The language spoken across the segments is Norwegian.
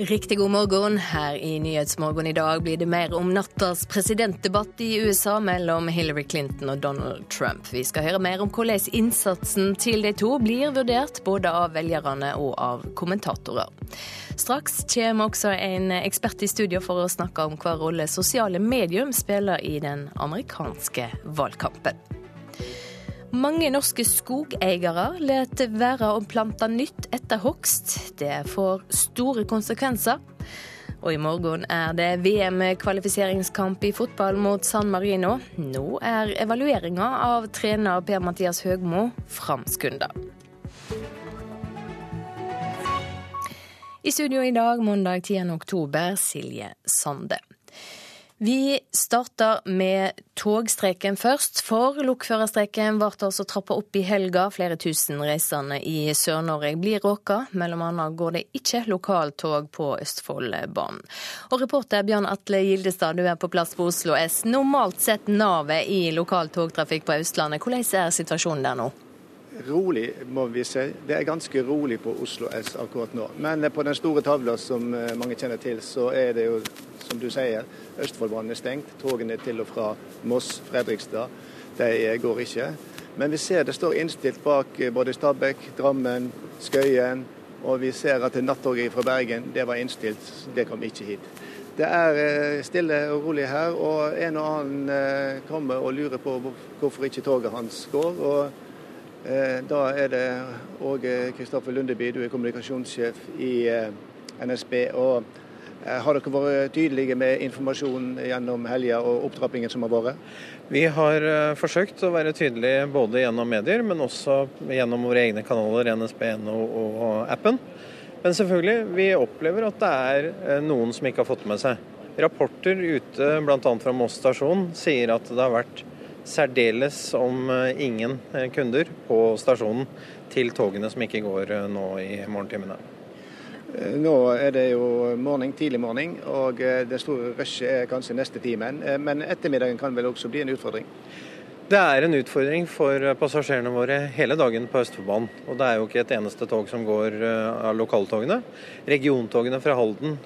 Riktig god morgen. Her i Nyhetsmorgen i dag blir det mer om nattas presidentdebatt i USA mellom Hillary Clinton og Donald Trump. Vi skal høre mer om hvordan innsatsen til de to blir vurdert både av velgerne og av kommentatorer. Straks kommer også en ekspert i studio for å snakke om hva rolle sosiale medium spiller i den amerikanske valgkampen. Mange norske skogeiere lar være å plante nytt etter hogst. Det får store konsekvenser. Og i morgen er det VM-kvalifiseringskamp i fotball mot San Marino. Nå er evalueringa av trener Per-Mathias Høgmo framskunda. I studio i dag, mandag 10. oktober, Silje Sande. Vi starter med togstreiken først, for lokførerstreiken ble altså trappa opp i helga. Flere tusen reisende i Sør-Norge blir råka, mellom annet går det ikke lokaltog på Østfoldbanen. Og reporter Bjørn Atle Gildestad, du er på plass på Oslo S. Normalt sett navet i lokal togtrafikk på Østlandet. Hvordan er situasjonen der nå? rolig, må vi si. Det er ganske rolig på Oslo S akkurat nå. Men på den store tavla som eh, mange kjenner til, så er det jo, som du sier, Østfoldbanen er stengt. Togene til og fra Moss, Fredrikstad, de går ikke. Men vi ser det står innstilt bak eh, både Stabekk, Drammen, Skøyen. Og vi ser at nattoget fra Bergen, det var innstilt. Det kom ikke hit. Det er eh, stille og rolig her, og en og annen kommer og lurer på hvorfor ikke toget hans går. og Eh, da er det Åge Kristoffer Lundeby, du er kommunikasjonssjef i eh, NSB. og eh, Har dere vært tydelige med informasjon gjennom helga og opptrappingen som har vært? Vi har forsøkt å være tydelige både gjennom medier, men også gjennom våre egne kanaler, NSB.no og appen. Men selvfølgelig, vi opplever at det er noen som ikke har fått med seg. Rapporter ute bl.a. fra Moss stasjon sier at det har vært særdeles om eh, ingen eh, kunder på stasjonen til togene som ikke går eh, nå i morgentimene. Nå er det jo morgen, tidlig morgen, og det store rushet er kanskje neste timen. Men ettermiddagen kan vel også bli en utfordring? Det er en utfordring for passasjerene våre hele dagen på Østfoldbanen. Og det er jo ikke et eneste tog som går av lokaltogene. Regiontogene fra Halden,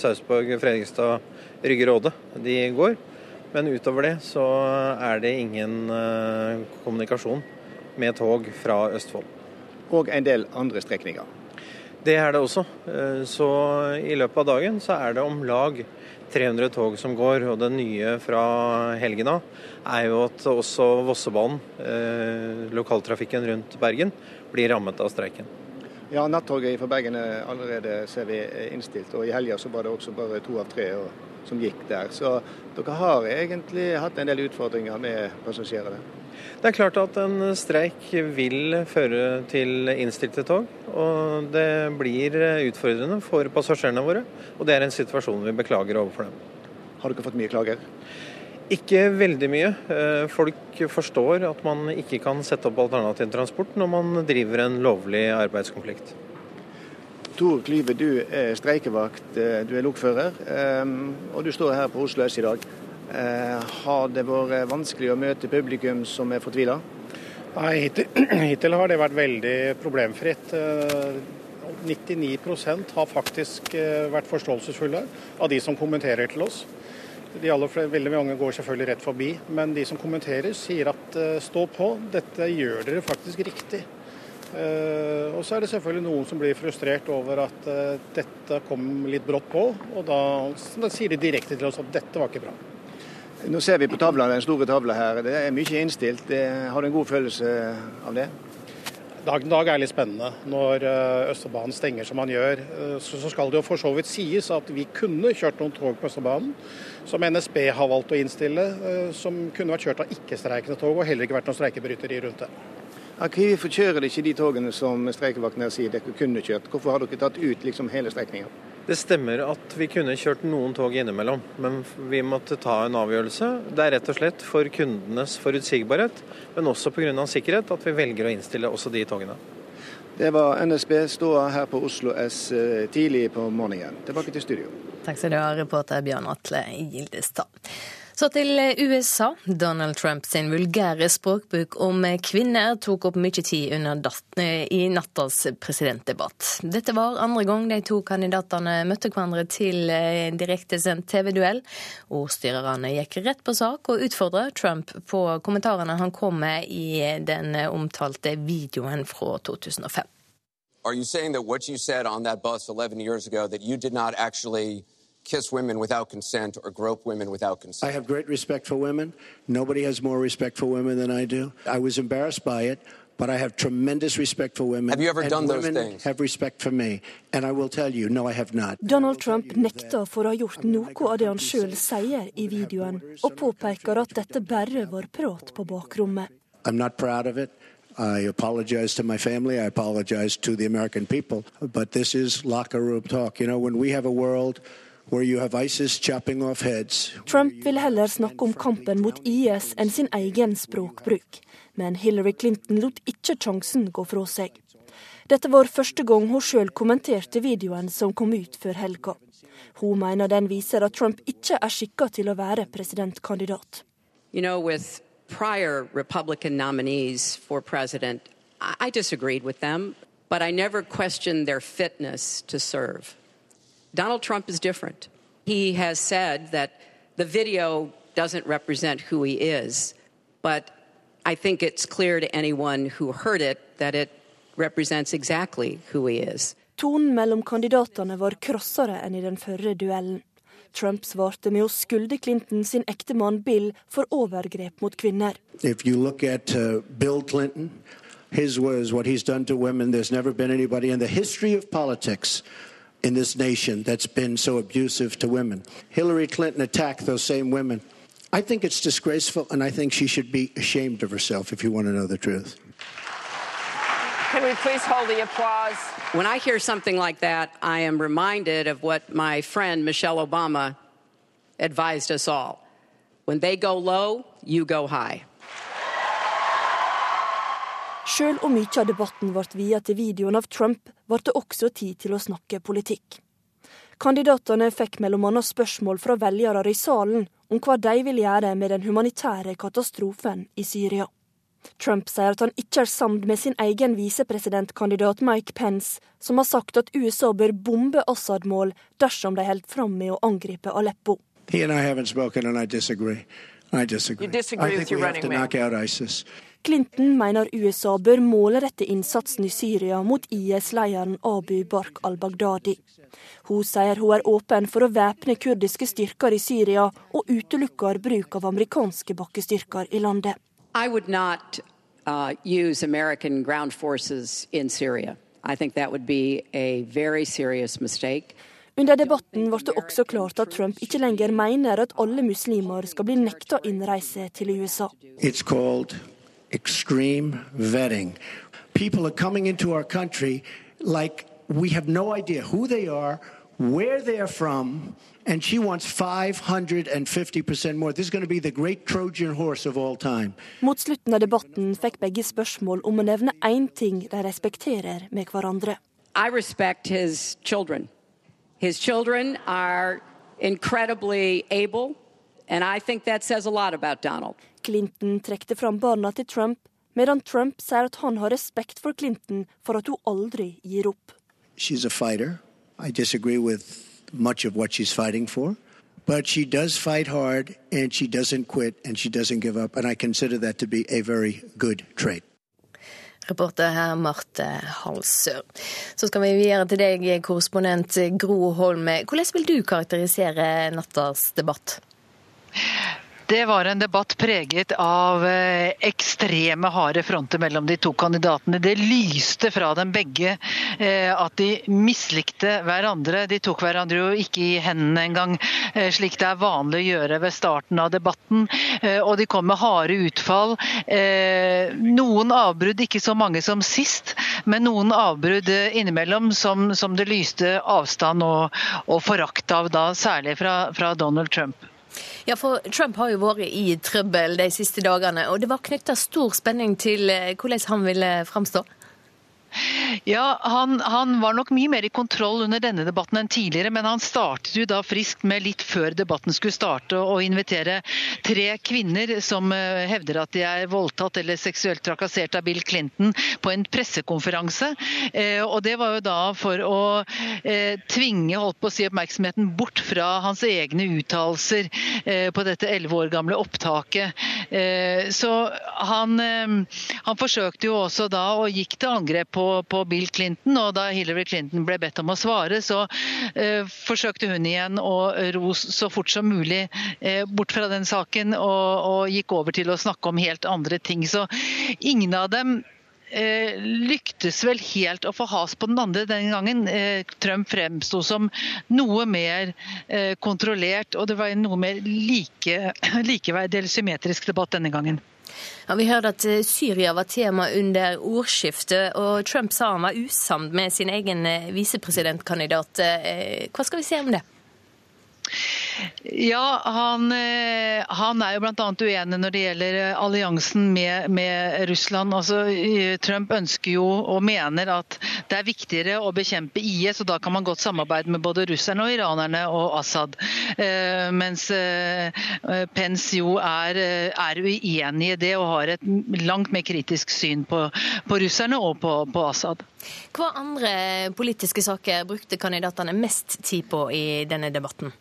Sarpsborg, Fredrikstad, Rygge Råde, de går. Men utover det så er det ingen kommunikasjon med tog fra Østfold. Og en del andre strekninger? Det er det også. Uh, så i løpet av dagen så er det om lag 300 tog som går. Og det nye fra helgen av er jo at også Vossebanen, uh, lokaltrafikken rundt Bergen, blir rammet av streiken. Ja, Nattoget fra Bergen er allerede ser vi, innstilt. Og i helga så var det også bare to av tre. som gikk der. Så dere har egentlig hatt en del utfordringer med passasjerene. Det er klart at en streik vil føre til innstilte tog. Og det blir utfordrende for passasjerene våre. Og det er en situasjon vi beklager overfor dem. Har dere fått mye klager? Ikke veldig mye. Eh, folk forstår at man ikke kan sette opp alternativ transport når man driver en lovlig arbeidskonflikt. Tor Klyve, du er streikevakt, eh, du er lokfører, ehm, og du står her på Oslo S i dag. Eh, har det vært vanskelig å møte publikum som er fortvila? Nei, hittil, hittil, har det vært veldig problemfritt. 99 eh, har faktisk vært forståelsesfulle av de som kommenterer til oss. De aller, flere, veldig mange går selvfølgelig rett forbi, men de som kommenterer sier at stå på, dette gjør dere faktisk riktig. Og så er det selvfølgelig noen som blir frustrert over at dette kom litt brått på. Og da, da, sier de direkte til oss at dette var ikke bra. Nå ser vi på tavla, den store tavla her. Det er mye innstilt. Har du en god følelse av det? Dagen dag er litt spennende. Når Østfoldbanen stenger som man gjør, så, så skal det jo for så vidt sies at vi kunne kjørt noen tog på Østfoldbanen som NSB har valgt å innstille, som kunne vært kjørt av ikke-streikende tog og heller ikke vært noen streikebryteri rundt det. Hvorfor kjører ikke de togene som streikevaktene sier dere kunne kjørt? Hvorfor har dere tatt ut liksom hele strekninga? Det stemmer at vi kunne kjørt noen tog innimellom, men vi måtte ta en avgjørelse. Det er rett og slett for kundenes forutsigbarhet, men også pga. sikkerhet, at vi velger å innstille også de togene. Det var NSB ståa her på Oslo S eh, tidlig på morgenen. Tilbake til studio. Takk skal du ha, reporter Bjørn Atle Gildestad. Så til USA. Donald Trump sin vulgære språkbruk om kvinner tok opp mye tid eh, i nattas presidentdebatt. Dette var andre gang de to kandidatene møtte hverandre til eh, direktesendt TV-duell. Ordstyrerne gikk rett på sak og utfordret Trump på kommentarene han kom med i den omtalte videoen fra 2005. Are you saying that what you said on that bus 11 years ago, that you did not kiss women without consent or grope women without consent. I have great respect for women. Nobody has more respect for women than I do. I was embarrassed by it, but I have tremendous respect for women. Have you ever done those things? Have respect for me, and I will tell you, no, I have not. Donald Trump nekter for å ha gjort noe av det han sjøl sier i videoen, og påpeker at dette bare var prat på bakrommet. I'm not proud of it. I apologize to my family. I apologize to the American people. But this is locker room talk. You know, when we have a world Trump vil heller snakke om kampen mot IS enn sin egen språkbruk. Men Hillary Clinton lot ikke sjansen gå fra seg. Dette var første gang hun sjøl kommenterte videoen som kom ut før helga. Hun mener den viser at Trump ikke er skikka til å være presidentkandidat. You know, with prior Republican nominees for president, I disagreed with them, but I never questioned their fitness to serve. Donald Trump is different. He has said that the video doesn't represent who he is, but I think it's clear to anyone who heard it that it represents exactly who he is. Tonen mellom kandidatene var krossere enn i den førre duellen. Trump svarte med å skylde Clinton sin ektemann Bill for overgrep mot kvinner. If you look at uh, Bill Clinton, his was what he's done to women. There's never been anybody in the history of politics in this nation that's been so abusive to women. Hillary Clinton attacked those same women. I think it's disgraceful, and I think she should be ashamed of herself if you want to know the truth. Can we please hold the applause? When I hear something like that, I am reminded of what my friend Michelle Obama advised us all. When they go low, you go high. Sjøl om mye av debatten ble viet til videoen av Trump, ble det også tid til å snakke politikk. Kandidatene fikk bl.a. spørsmål fra velgere i salen om hva de vil gjøre med den humanitære katastrofen i Syria. Trump sier at han ikke er samd med sin egen visepresidentkandidat Mike Pence, som har sagt at USA bør bombe Assad-mål dersom de holder fram med å angripe Aleppo. He and I haven't spoken, and I disagree. I disagree. You disagree I think we have to knock out ISIS. Clinton mener USA bør målrette innsatsen i Syria mot IS-lederen Abu Bark al-Baghdadi. Hun sier hun er åpen for å væpne kurdiske styrker i Syria, og utelukker bruk av amerikanske bakkestyrker i landet. I would not uh, use American ground forces in Syria. I think that would be a very serious mistake. Under debatten ble det også klart at Trump ikke lenger mener at alle muslimer skal bli nekta innreise til USA. It's called extreme vetting. People are coming into our country like we have no idea who they are, where they're from, and she wants 550% more. This is going to be the great Trojan horse of all time. Mot slutten av debatten fikk begge spørsmål om å nevne én ting de respekterer med hverandre. I respect his children. His children are incredibly able, and I think that says a lot about Donald. Clinton trekte fram barna til Trump, medan Trump sier at han har respekt for Clinton for at hun aldri gir opp. She's a fighter. I disagree with much of what she's fighting for. But she does fight hard and she doesn't quit and she doesn't give up. And I consider that to be a very good trait. Reporter her Marte Halsør. Så skal vi videre til deg, korrespondent Gro Holm. Hvordan vil du karakterisere nattas debatt? Det var en debatt preget av eh, ekstreme harde fronter mellom de to kandidatene. Det lyste fra dem begge eh, at de mislikte hverandre. De tok hverandre jo ikke i hendene engang, eh, slik det er vanlig å gjøre ved starten av debatten. Og de kom med harde utfall. Noen avbrudd, ikke så mange som sist, men noen avbrudd innimellom som, det lyste avstand og, forakt av, da, særlig fra Donald Trump. Ja, for Trump har jo vært i trøbbel de siste dagene, og det var knytta stor spenning til eh, hvordan han ville framstå? Ja, han, han, var nok mye mer i kontroll under denne debatten enn tidligere, men han startet jo da friskt med litt før debatten skulle starte å invitere tre kvinner som eh, hevder at de er voldtatt eller seksuelt trakassert av Bill Clinton på en pressekonferanse. Eh, og det var jo da for å eh, tvinge holdt på å si, oppmerksomheten bort fra hans egne uttalelser på dette elleve år gamle opptaket. Så han, han forsøkte jo også da og gikk til angrep på, på Bill Clinton. Og da Hillary Clinton ble bedt om å svare, så eh, forsøkte hun igjen å ro så fort som mulig eh, bort fra den saken, og, og, gikk over til å snakke om helt andre ting. Så ingen av dem eh, lyktes vel helt å få has på den andre den gangen. Eh, Trump fremsto som noe mer eh, kontrollert, og det var en noe mer like, likeverdig eller symmetrisk debatt denne gangen. Ja, vi hørte at eh, Syria var tema under ordskiftet, og Trump sa han var usamd med sin egen eh, visepresidentkandidat. Eh, hva skal vi se om det? Ja, han, eh, han, er jo bl.a. uenig når det gjelder eh, alliansen med, med, Russland. Altså, Trump ønsker jo og mener at det er viktigere å bekjempe IS, og da kan man godt samarbeide med både russerne og iranerne og Assad. Eh, mens Pence jo er, er uenig i det og har et langt mer kritisk syn på, på russerne og på, på Assad. Hva andre politiske saker brukte kandidatene mest tid på i denne debatten?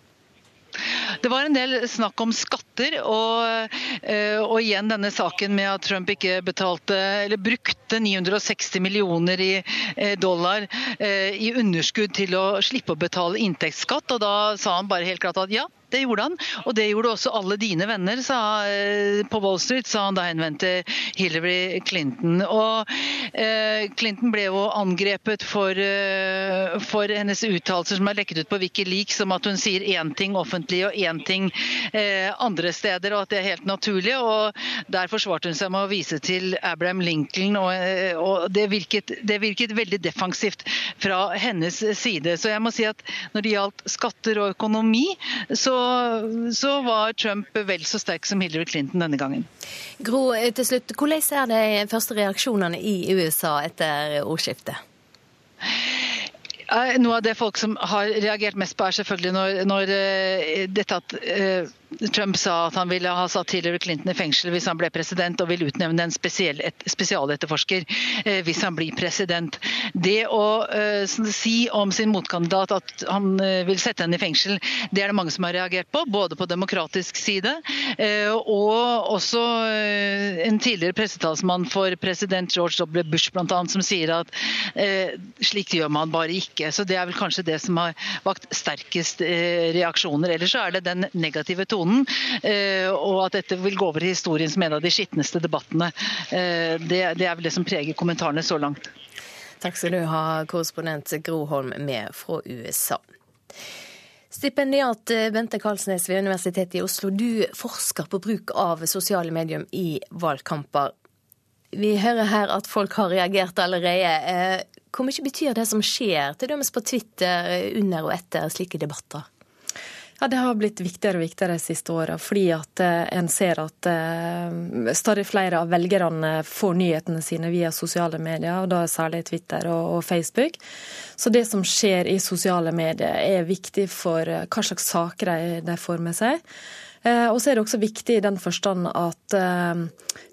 Det var en del snakk om skatter, og, eh, og, igjen denne saken med at Trump ikke betalte, eller brukte 960 millioner i eh, dollar eh, i underskudd til å slippe å betale inntektsskatt. Og da sa han bare helt klart at ja, det gjorde han, og det gjorde også alle dine venner sa, eh, på Wall Street, sa han da han henvendte Hillary Clinton. Og eh, Clinton ble jo angrepet for, eh, for hennes uttalelser som er lekket ut på Wikileaks som at hun sier én ting offentlig og én ting eh, andre steder, og at det er helt naturlig. og Der forsvarte hun seg med å vise til Abraham Lincoln, og, eh, og det, virket, det virket veldig defensivt fra hennes side. Så jeg må si at når det gjaldt skatter og økonomi, så så, var Trump vel så sterk som Hillary Clinton denne gangen. Gro, til slutt, hvordan er de første reaksjonene i USA etter ordskiftet? Noe av det folk som har reagert mest på, er selvfølgelig når, når uh, dette at Trump sa at han ville ha satt Hillary Clinton i fengsel hvis han ble president, og vil utnevne en spesiell, et, spesialetterforsker eh, hvis han blir president. Det å eh, si om sin motkandidat at han eh, vil sette henne i fengsel, det er det mange som har reagert på, både på demokratisk side eh, og også eh, en tidligere pressetalsmann for president George W. Bush blant annet, som sier at eh, slikt gjør man bare ikke. Så Det er vel kanskje det som har vakt sterkest reaksjoner. Ellers så er det den negative tonen diskusjonen, eh, og at dette vil gå over i historien som en av de skitneste debattene. Eh, det, er vel det som preger kommentarene så langt. Takk skal du ha, korrespondent Gro Holm med fra USA. Stipendiat Bente Karlsnes ved Universitetet i Oslo, du forsker på bruk av sosiale medier i valgkamper. Vi hører her at folk har reagert allerede. Eh, hvor mye betyr det som skjer, dømes på Twitter under og etter slike debatter? Ja, Det har blitt viktigere og viktigere de siste åra, fordi at eh, en ser at eh, stadig flere av velgerne får nyhetene sine via sosiale medier, og da særlig Twitter og, Facebook. Så det som skjer i sosiale medier er viktig for eh, hva slags saker de får med seg. Eh, og så er det også viktig i den forstand at eh,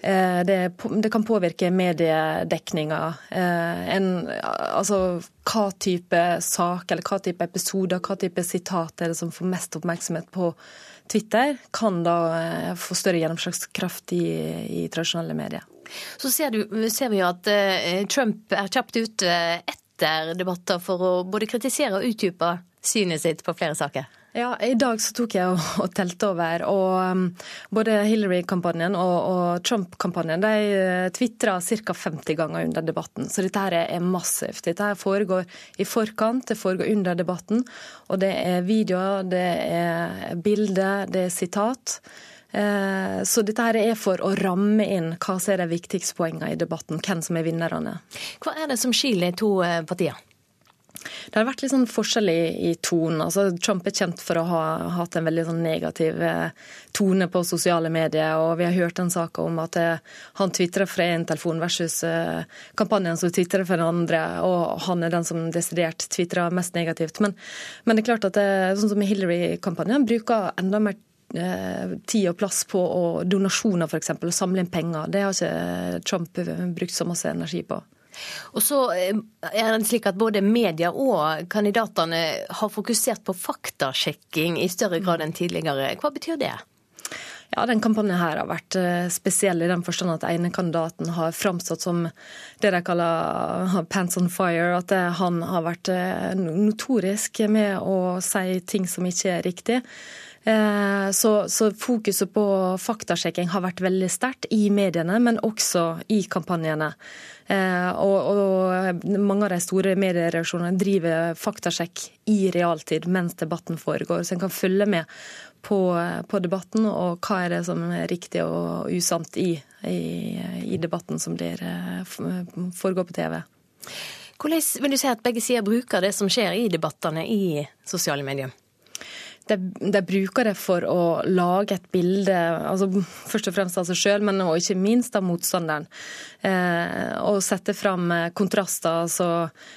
eh, det, kan påvirke mediedekninga. altså hva type sak eller hva type episoder, hva type sitat er det som får mest oppmerksomhet på Twitter, kan da få større gjennomslagskraft i, i tradisjonelle medier. Så ser, du, ser vi jo at Trump er kjapt ute etter debatter for å både kritisere og utdype synet sitt på flere saker. Ja, I dag så tok jeg og, telte over. og um, Både Hillary-kampanjen og, og Trump-kampanjen de tvitra ca. 50 ganger under debatten. Så dette her er massivt. Dette her foregår i forkant, det foregår under debatten. Og det er videoer, det er bilder, det er sitat. Uh, så dette her er for å ramme inn hva som er de viktigste poengene i debatten, hvem som er vinnerne. Hva er det som skiller to uh, partier? Det har vært litt sånn forskjell i, i tonen. Altså, Trump er kjent for å ha hatt en veldig sånn negativ eh, tone på sosiale medier. og Vi har hørt en sak om at eh, han tvitrer fra én telefon versus eh, kampanjen som tvitrer fra den andre. Og han er den som desidert tvitrer mest negativt. Men, men, det er klart at det, sånn som Hillary-kampanjen bruker enda mer tid og plass på og donasjoner f.eks. Samle inn penger. Det har ikke Trump brukt så masse energi på. Og så eh, er det slik at både media og kandidatene har fokusert på faktasjekking i større grad enn tidligere. Hva betyr det? Ja, den kampanjen her har vært eh, spesiell i den forstand at ene kandidaten har framstått som det de kaller pants on fire. At han har vært eh, notorisk med å si ting som ikke er riktig. Så, så, fokuset på faktasjekking har vært veldig sterkt i mediene, men også i kampanjene. Eh, og, og, mange av de store mediereaksjonene driver faktasjekk i realtid mens debatten foregår, så en kan følge med på, på, debatten og hva er det som er riktig og usant i, i, i debatten som eh, foregår på TV. Hvordan vil du si at begge sider bruker det som skjer i debattene i sosiale medier? De, de, bruker det for å lage et bilde, altså først og fremst av seg sjøl, men også ikke minst av motstanderen. Eh, og sette fram eh, kontraster, altså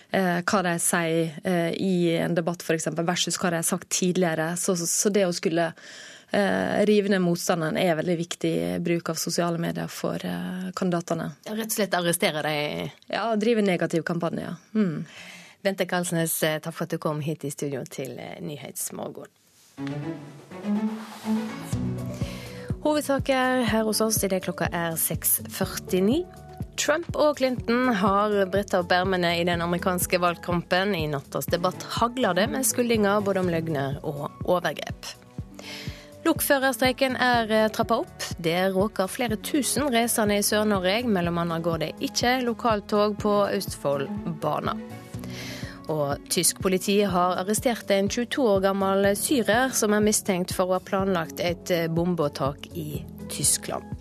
eh, hva de sier eh, i en debatt f.eks., versus hva de har sagt tidligere. Så, så det å skulle eh, rive ned motstanderen er veldig viktig bruk av sosiale medier for eh, kandidatene. Rett og slett arrestere dem? Ja, drive negativ kampanje. Mm. Bente Karlsnes, takk for at du kom hit i studio til Nyhetsmorgen. Hovedsaker her hos oss idet klokka er 6.49. Trump og Clinton har bretta opp ermene i den amerikanske valgkampen. I nattas debatt hagler det med skuldinger både om løgner og overgrep. Lokførerstreiken er trappa opp. Det råker flere tusen reisende i Sør-Norge. Mellom annet går det ikke lokaltog på Østfoldbanen. Og tysk politi har arrestert en 22 år gammel syrer som er mistenkt for å ha planlagt et bombeåtak i Tyskland.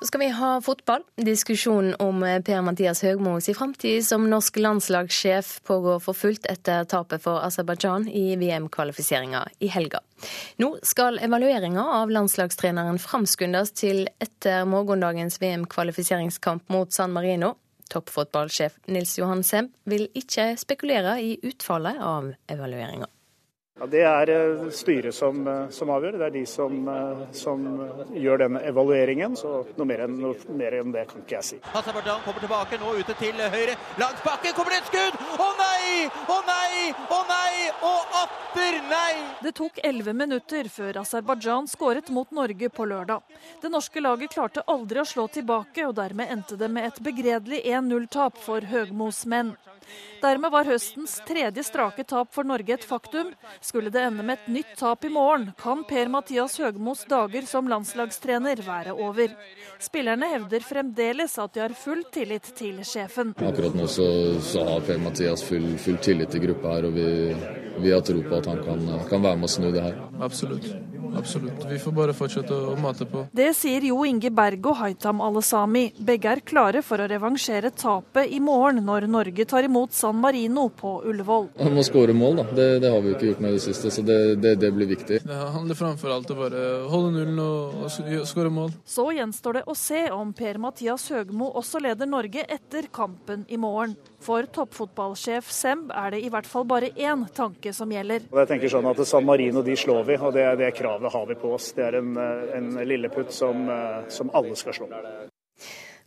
Så skal vi ha fotball. Diskusjonen om Per-Mathias Høgmos i framtid som norsk landslagssjef pågår for fullt etter tapet for Aserbajdsjan i VM-kvalifiseringa i helga. Nå skal evalueringa av landslagstreneren framskundes til etter morgendagens VM-kvalifiseringskamp mot San Marino. Toppfotballsjef Nils Johan Semb vil ikke spekulere i utfallet av evalueringa. Ja, det er eh, styret som, eh, som, avgjør. Det er de som, eh, som, gjør denne evalueringen. Så noe mer, enn, noe mer enn det kan ikke jeg si. Aserbajdsjan kommer tilbake, nå ute til høyre. Langs bakken kommer det et skudd! Å nei! Å nei! Å nei! Og atter nei! Det tok elleve minutter før Aserbajdsjan skåret mot Norge på lørdag. Det norske laget klarte aldri å slå tilbake, og dermed endte det med et begredelig 1-0-tap for Høgmos menn. Dermed var høstens tredje strake tap for Norge et faktum. Skulle det ende med et nytt tap i morgen, kan Per-Mathias Høgmos dager som landslagstrener være over. Spillerne hevder fremdeles at de har full tillit til sjefen. Akkurat nå så, så har Per-Mathias full, full, tillit til gruppa her, og vi, vi, har tro på at han kan, kan være med å snu det her. Absolutt. Absolutt. Vi får bare fortsette å mate på. Det sier Jo Inge Berg og Haitam Alesami. Begge er klare for å revansjere tapet i morgen, når Norge tar imot San Marino på Ullevål. Han må skåre mål, da. Det, det, har vi jo ikke gjort med det siste, så det, det, det blir viktig. Det handler framfor alt om bare holde nullen og, og skåre mål. Så gjenstår det å se om Per-Mathias Høgmo også leder Norge etter kampen i morgen. For toppfotballsjef Semb er det i hvert fall bare én tanke som gjelder. Jeg tenker sånn at San Marino de slår vi, og det, det kravet har vi på oss. Det er en, en lilleputt som, som alle skal slå.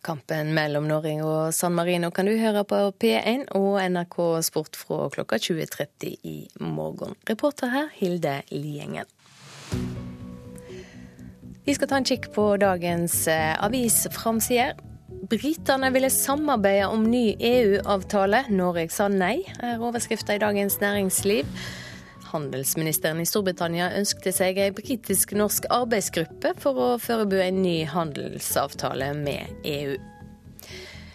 Kampen mellom Norge og San Marino kan du høre på P1 og NRK Sport fra klokka 20.30 i morgen. Reporter her Hilde Liengen. Vi skal ta en kikk på dagens eh, avisframsider. Britene ville samarbeide om ny EU-avtale. Norge sa nei, er overskrifta i Dagens Næringsliv. Handelsministeren i Storbritannia ønskte seg ei britisk-norsk arbeidsgruppe for å forberede en ny handelsavtale med EU.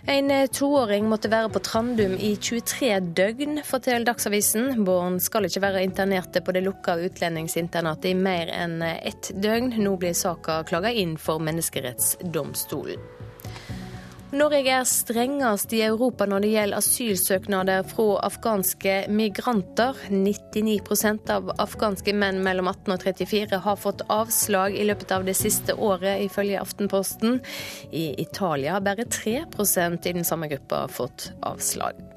En toåring måtte være på Trandum i 23 døgn, forteller Dagsavisen. Barn skal ikke være internerte på det lukka utlendingsinternatet i mer enn ett døgn. Nå blir saka klaga inn for Menneskerettsdomstolen. Norge er strengest i Europa når det gjelder asylsøknader fra afghanske migranter. 99% av afghanske menn mellom 18 og 34 har fått avslag i løpet av det siste året, ifølge Aftenposten. I Italia har bare 3% i den samme gruppa fått avslag.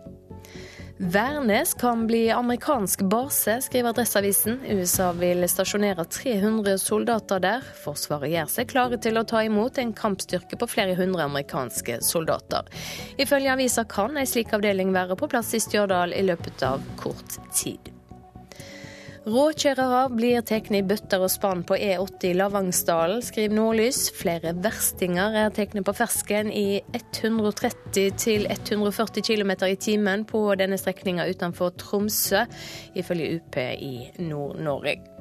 Værnes kan bli amerikansk base, skriver Adresseavisen. USA vil stasjonere 300 soldater der. Forsvaret gjør seg klare til å ta imot en kampstyrke på flere hundre amerikanske soldater. Ifølge avisa kan ei slik avdeling være på plass i Stjørdal i løpet av kort tid. Råkjørere blir tatt i bøtter og spann på E80 i Lavangsdalen, skriver Nordlys. Flere verstinger er tatt på fersken i 130-140 km i timen på denne strekninga utenfor Tromsø, ifølge UP i Nord-Norge.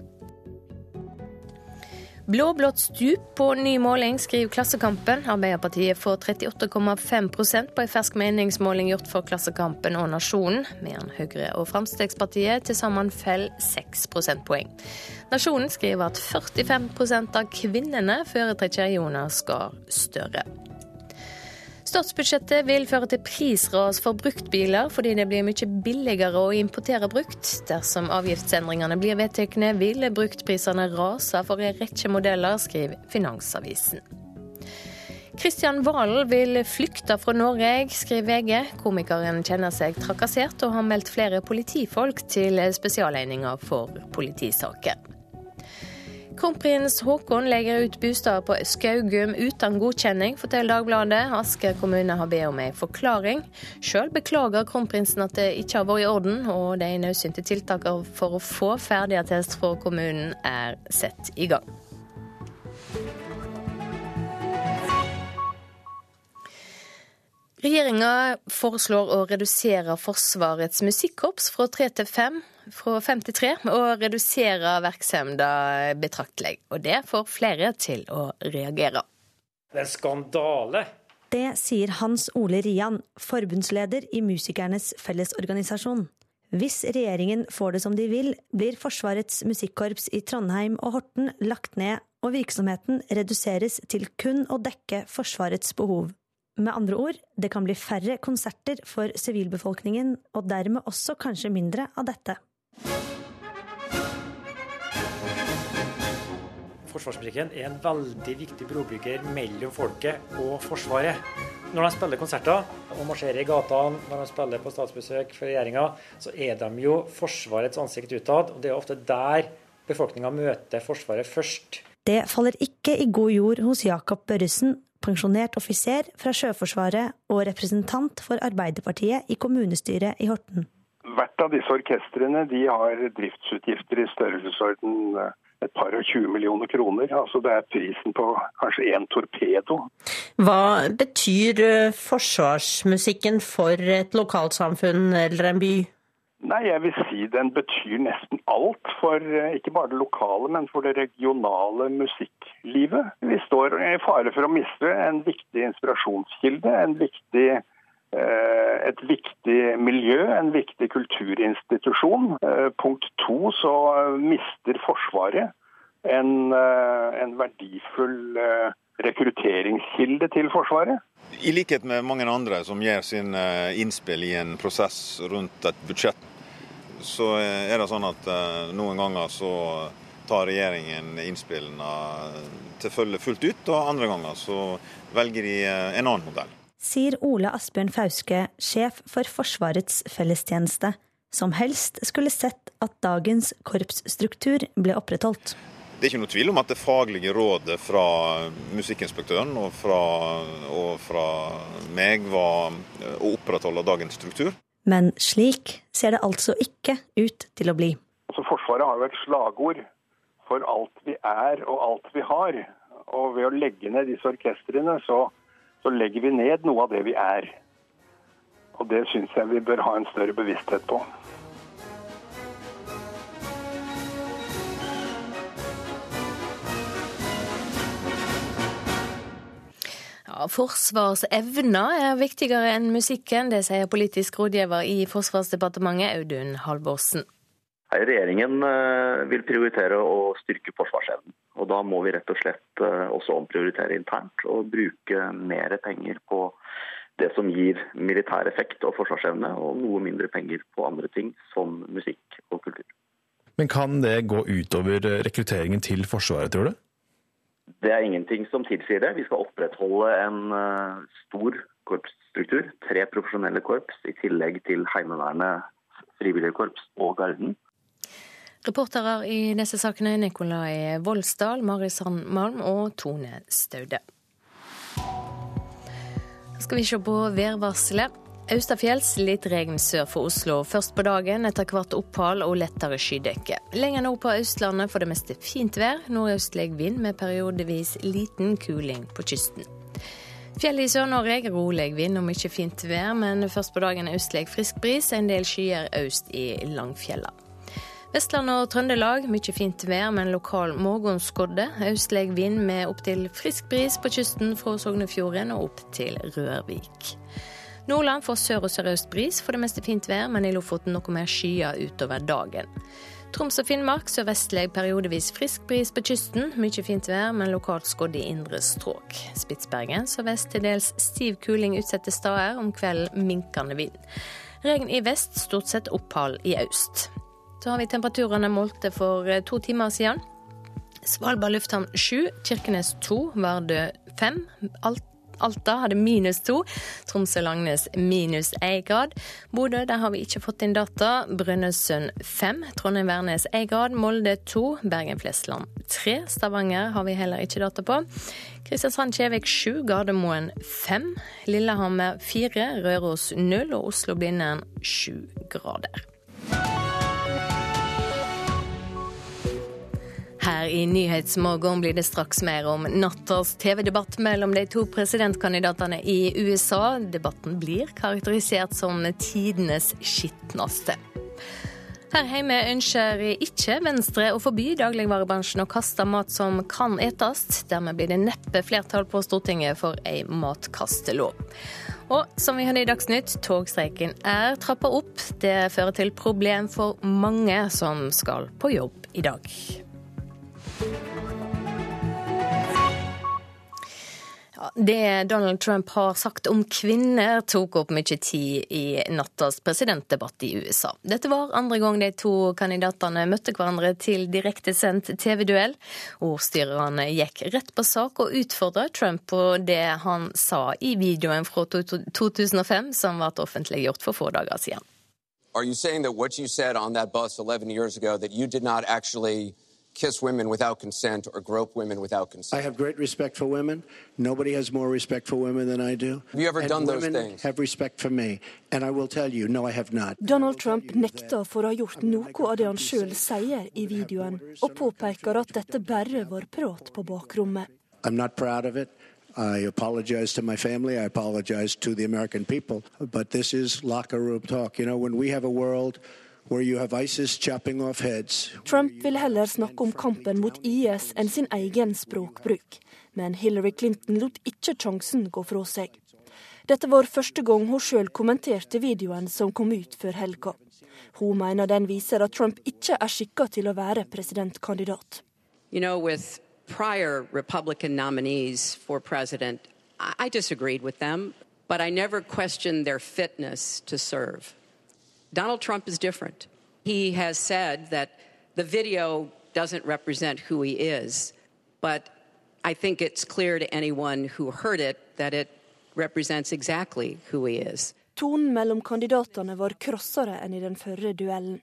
Blå-blått stup på ny måling, skriver Klassekampen. Arbeiderpartiet får 38,5% på en fersk meningsmåling gjort for Klassekampen og Nasjonen, mens Høyre og Fremskrittspartiet til sammen faller 6 prosentpoeng. Nasjonen skriver at 45% av kvinnene foretrekker Jonas Gahr Støre. Statsbudsjettet vil føre til prisras for bruktbiler, fordi det blir mye billigere å importere brukt. Dersom avgiftsendringene blir vedtatt, vil bruktprisene rase for en rekke modeller, skriver Finansavisen. Kristian Valen vil flykte fra Norge, skriver VG. Komikeren kjenner seg trakassert og har meldt flere politifolk til Spesialenheter for politisaker. Kronprins Haakon legger ut bosteder på Skaugum uten godkjenning, forteller Dagbladet. Asker kommune har bedt om en forklaring. Sjøl beklager kronprinsen at det ikke har vært i orden, og de nødsynte tiltakene for å få ferdigattest fra kommunen er satt i gang. Regjeringa foreslår å redusere Forsvarets musikkorps fra tre til fem fra 53 og redusere virksomheten betraktelig. Og det får flere til å reagere. Det er en skandale. Det sier Hans Ole Rian, forbundsleder i Musikernes Fellesorganisasjon. Hvis regjeringen får det som de vil, blir Forsvarets musikkorps i Trondheim og Horten lagt ned, og virksomheten reduseres til kun å dekke Forsvarets behov. Med andre ord, det kan bli færre konserter for sivilbefolkningen, og dermed også kanskje mindre av dette. Forsvarsmusikken er en veldig viktig brobygger mellom folket og Forsvaret. Når de spiller konserter og marsjerer i gatene, når de spiller på statsbesøk for regjeringa, så er de jo Forsvarets ansikt utad. og Det er ofte der befolkninga møter Forsvaret først. Det faller ikke i god jord hos Jakob Børresen, pensjonert offiser fra Sjøforsvaret og representant for Arbeiderpartiet i kommunestyret i Horten. Hvert av disse orkestrene de har driftsutgifter i størrelsesorden eh, et par og 20 millioner kroner. Altså det er prisen på kanskje én torpedo. Hva betyr eh, forsvarsmusikken for et lokalsamfunn eller en by? Nei, jeg vil si den betyr nesten alt for eh, ikke bare det lokale, men for det regionale musikklivet. Vi står i fare for å miste en viktig inspirasjonskilde, en viktig et viktig miljø, en viktig kulturinstitusjon. Eh, punkt to så mister Forsvaret en, eh, en verdifull rekrutteringskilde til Forsvaret. I likhet med mange andre som gjør sin innspill i en prosess rundt et budsjett, så er det sånn at noen ganger så tar regjeringen innspillene til følge fullt ut, og andre ganger så velger de en annen modell sier Ole Asbjørn Fauske, sjef for Forsvarets fellestjeneste, som helst skulle sett at dagens korpsstruktur ble opprettholdt. Det er ikke noe tvil om at det faglige rådet fra musikkinspektøren og fra, og fra meg var å opprettholde dagens struktur. Men slik ser det altså ikke ut til å bli. Altså, forsvaret har jo et slagord for alt vi er og alt vi har. Og ved å legge ned disse orkestrene, så så legger vi ned noe av det vi er. Og det syns jeg vi bør ha en større bevissthet på. Ja, Forsvarsevna er viktigere enn musikken, det sier politisk rådgiver i Forsvarsdepartementet, Audun Halvorsen. Regjeringen eh, vil prioritere å styrke forsvarsevnen. Og Da må vi rett og slett også omprioritere internt og bruke mer penger på det som gir militær effekt og forsvarsevne, og noe mindre penger på andre ting som musikk og kultur. Men kan det gå utover rekrutteringen til Forsvaret, tror du? Det er ingenting som tilsier det. Vi skal opprettholde en stor korpsstruktur. Tre profesjonelle korps i tillegg til Heimevernet, frivillige korps og Garden. Reportere i disse sakene Nikolai Voldsdal, Mari Sandmalm og Tone Staude. Skal vi se på værvarselet. Austafjells litt regn sør for Oslo først på dagen, etter hvert opphold og lettere skydekke. Lenger nord på Østlandet for det meste fint vær, nordøstlig vind med periodevis liten kuling på kysten. Fjellet i Sør-Norge rolig vind og mye fint vær, men først på dagen østlig frisk bris, en del skyer øst i Langfjella. Vestland og Trøndelag mye fint vær, men lokal morgenskodde. Østlig vind med opptil frisk bris på kysten fra Sognefjorden og opp til Rørvik. Nordland får sør- og sørøst bris, for det meste fint vær, men i Lofoten noe mer skyer utover dagen. Troms og Finnmark sørvestlig periodevis frisk bris på kysten. Mye fint vær, men lokalt skodd i indre strøk. Spitsbergen sørvest til dels stiv kuling utsatte steder, om kvelden minkende vind. Regn i vest, stort sett opphold i øst. Så har vi temperaturene målte for eh, to timer siden. Svalbard lufthavn 7, Kirkenes 2, Vardø 5. Alta hadde minus 2, Tromsø-Langnes minus 1 grad. Bodø der har vi ikke fått inn data. Brønnøysund 5, Trondheim-Værnes 1 grad, Molde 2, Bergen-Flesland 3. Stavanger har vi heller ikke data på. Kristiansand-Kjevik 7, Gardermoen 5, Lillehammer 4, Røros 0 og Oslo-Blindern 7 grader. Her i Nyhetsmorgen blir det straks mer om nattas TV-debatt mellom de to presidentkandidatene i USA. Debatten blir karakterisert som tidenes skitneste. Her hjemme ønsker ikke Venstre å forby dagligvarebransjen å kaste mat som kan etes. Dermed blir det neppe flertall på Stortinget for ei matkastelov. Og som vi hadde i Dagsnytt, togstreiken er trappa opp. Det fører til problem for mange som skal på jobb i dag. Det Donald Trump har sagt om kvinner, tok opp mye tid i nattas presidentdebatt i USA. Dette var andre gang de to kandidatene møtte hverandre til direktesendt TV-duell. Ordstyrerne gikk rett på sak og utfordra Trump på det han sa i videoen fra 2005 som ble offentliggjort for få dager siden. Are you saying that what you said on that bus 11 years ago, that you did kiss women without consent or grope women without consent. I have great respect for women. Nobody has more respect for women than I do. Have you ever and done those women things? have respect for me. And I will tell you, no, I have not. Donald Trump nekter for å ha gjort noe av det han sjøl sier i videoen, og påpeker at dette bare var prat på bakrommet. I'm not proud of it. I apologize to my family. I apologize to the American people. But this is locker room talk. You know, when we have a world where you have ISIS chopping off heads. Trump vil heller snakke om kampen mot IS enn sin egen språkbruk. Men Hillary Clinton lot ikke sjansen gå fra seg. Dette var første gang hun sjøl kommenterte videoen som kom ut før helga. Hun mener den viser at Trump ikke er skikka til å være presidentkandidat. You know, with prior Republican nominees for president, I disagreed with them, but I never questioned their fitness to serve. Donald Trump is different. He has said that the video doesn't represent who he is, but I think it's clear to anyone who heard it that it represents exactly who he is. Tonen mellom kandidatene var krossere enn i den førre duellen.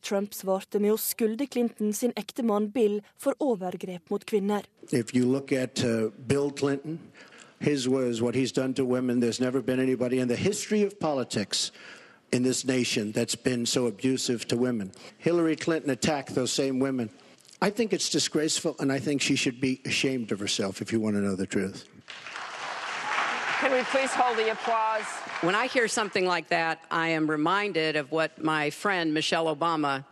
Trump svarte med å skylde Clinton sin ektemann Bill for overgrep mot kvinner. If you look at uh, Bill Clinton, his was what he's done to women. There's never been anybody in the history of politics in this nation that's been so abusive to women. Hillary Clinton attacked those same women. I think it's disgraceful, and I think she should be ashamed of herself if you want to know the truth. Can we please hold the applause? When I hear something like that, I am reminded of what my friend Michelle Obama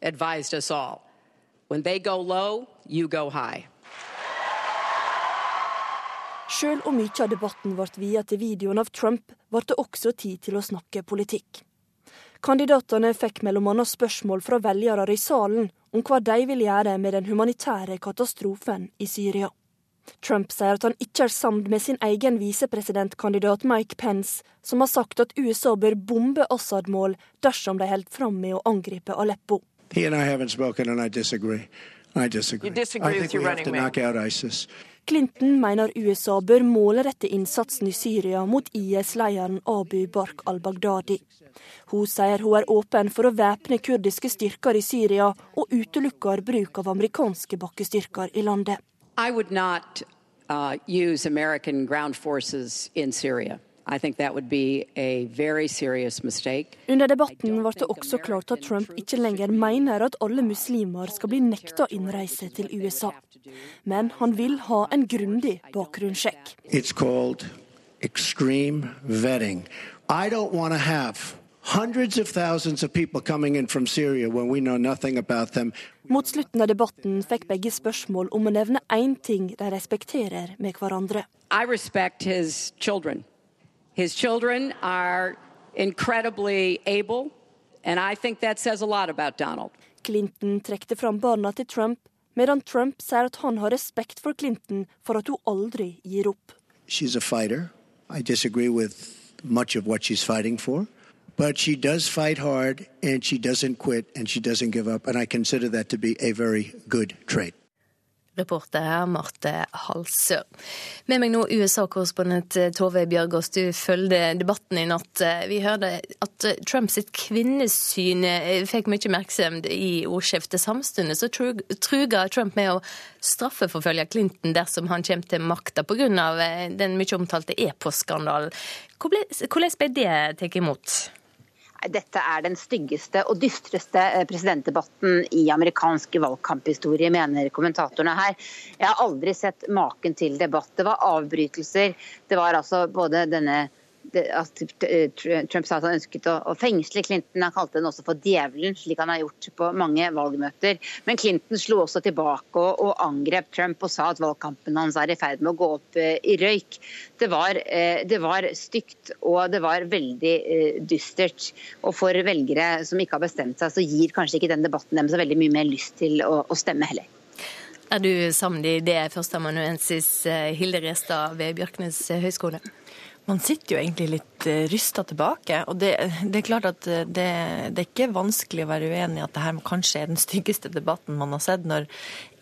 advised us all. When they go low, you go high. Sjøl om mye av debatten ble viet til videoen av Trump, ble det også tid til å snakke politikk. Kandidatene fikk bl.a. spørsmål fra velgere i salen om hva de vil gjøre med den humanitære katastrofen i Syria. Trump sier at han ikke er samd med sin egen visepresidentkandidat Mike Pence, som har sagt at USA bør bombe Assad-mål dersom de holder fram med å angripe Aleppo. He and I haven't spoken, and I disagree. I disagree. You disagree I with think your we have to knock out ISIS. Clinton mener USA bør målrette innsatsen i Syria mot IS-lederen Abu Bark al-Baghdadi. Hun sier hun er åpen for å væpne kurdiske styrker i Syria, og utelukker bruk av amerikanske bakkestyrker i landet. I would not uh, use American ground Syria. I think that would be a very serious mistake. Under debatten ble det også klart at Trump ikke lenger mener at alle muslimer skal bli nekta innreise til USA. Men han vil ha en grundig bakgrunnssjekk. It's called extreme vetting. I don't want to have hundreds of thousands of people coming in from Syria when we know nothing about them. Mot slutten av debatten fikk begge spørsmål om å nevne én ting de respekterer med hverandre. I respect his children. His children are incredibly able, and I think that says a lot about Donald. Clinton trekte fram barna til Trump, medan Trump sier at han har respekt for Clinton for at hun aldri gir opp. She's a fighter. I disagree with much of what she's fighting for. But she does fight hard and she doesn't quit and she doesn't give up. And I consider that to be a very good trait. Reporter her, Marte Halsør. Med meg nå USA-korrespondent Tove Bjørgaas, du følger debatten i natt. Vi hørte at Trumps kvinnesyn fikk mye oppmerksomhet i ordskiftet. Samtidig så truga Trump med å straffeforfølge Clinton dersom han kommer til makta pga. den mye omtalte e-postskandalen. Hvordan ble det tatt imot? Dette er den styggeste og dystreste presidentdebatten i amerikansk valgkamphistorie, mener kommentatorene her. Jeg har aldri sett maken til debatt. Det var avbrytelser. Det var altså både denne at Trump sa at han ønsket å fengsle Clinton. Han kalte den også for djevelen, slik han har gjort på mange valgmøter. Men Clinton slo også tilbake og, og angrep Trump og sa at valgkampen hans er i ferd med å gå opp i røyk. Det var, det var stygt og det var veldig dystert. Og for velgere som ikke har bestemt seg, så gir kanskje ikke den debatten dem så veldig mye mer lyst til å, å stemme heller. Er du sammen i det, førsteamanuensis Hilde Restad ved Bjørknes høgskole? Man sitter jo egentlig litt rysta tilbake. Og det, det, er klart at det, det, er ikke vanskelig å være uenig i at det her kanskje er den styggeste debatten man har sett, når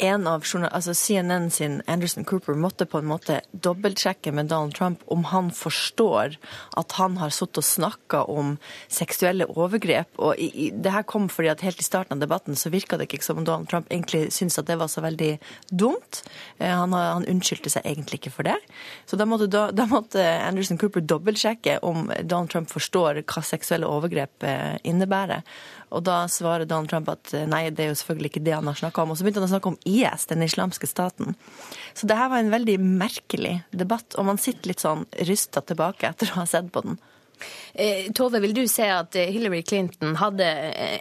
en av altså CNN sin Anderson Cooper måtte på en måte dobbeltsjekke med Donald Trump om han forstår at han har sittet og snakka om seksuelle overgrep. Og i, i, det her kom fordi at helt i starten av debatten så virka det ikke som om Donald Trump egentlig syntes at det var så veldig dumt. Han, han unnskyldte seg egentlig ikke for det. Så da måtte, da, da måtte Anderson Cooper dobbeltsjekke om Donald Trump forstår hva seksuelle overgrep innebærer. Og da svarer Donald Trump at nei, det er jo selvfølgelig ikke det han har snakka om. Og så begynte han å snakke om IS, den islamske staten. Så det her var en veldig merkelig debatt, og man sitter litt sånn rysta tilbake etter å ha sett på den. Tove, vil du se at Hillary Clinton hadde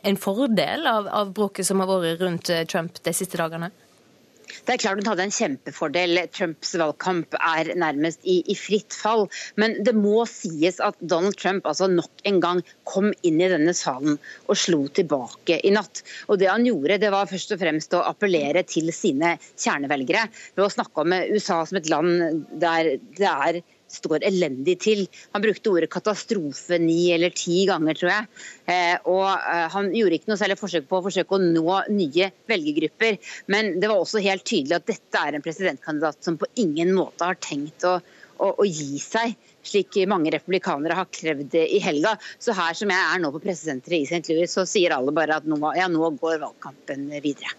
en fordel av, av bråket som har vært rundt Trump de siste dagene? Det er klart Hun hadde en kjempefordel. Trumps valgkamp er nærmest i, i, fritt fall. Men det må sies at Donald Trump altså nok en gang kom inn i denne salen og slo tilbake i natt. Og Det han gjorde, det var først og fremst å appellere til sine kjernevelgere ved å snakke om USA som et land der det er står elendig til. Han brukte ordet katastrofe ni eller ti ganger, tror jeg. Eh, og eh, Han gjorde ikke noe særlig forsøk på å forsøke å nå nye velgergrupper. Men det var også helt tydelig at dette er en presidentkandidat som på ingen måte har tenkt å, å, å gi seg slik mange republikanere har krevd i helga. Så her som jeg er nå på pressesenteret i St. Louis, så sier alle bare at nå, ja, nå går valgkampen videre.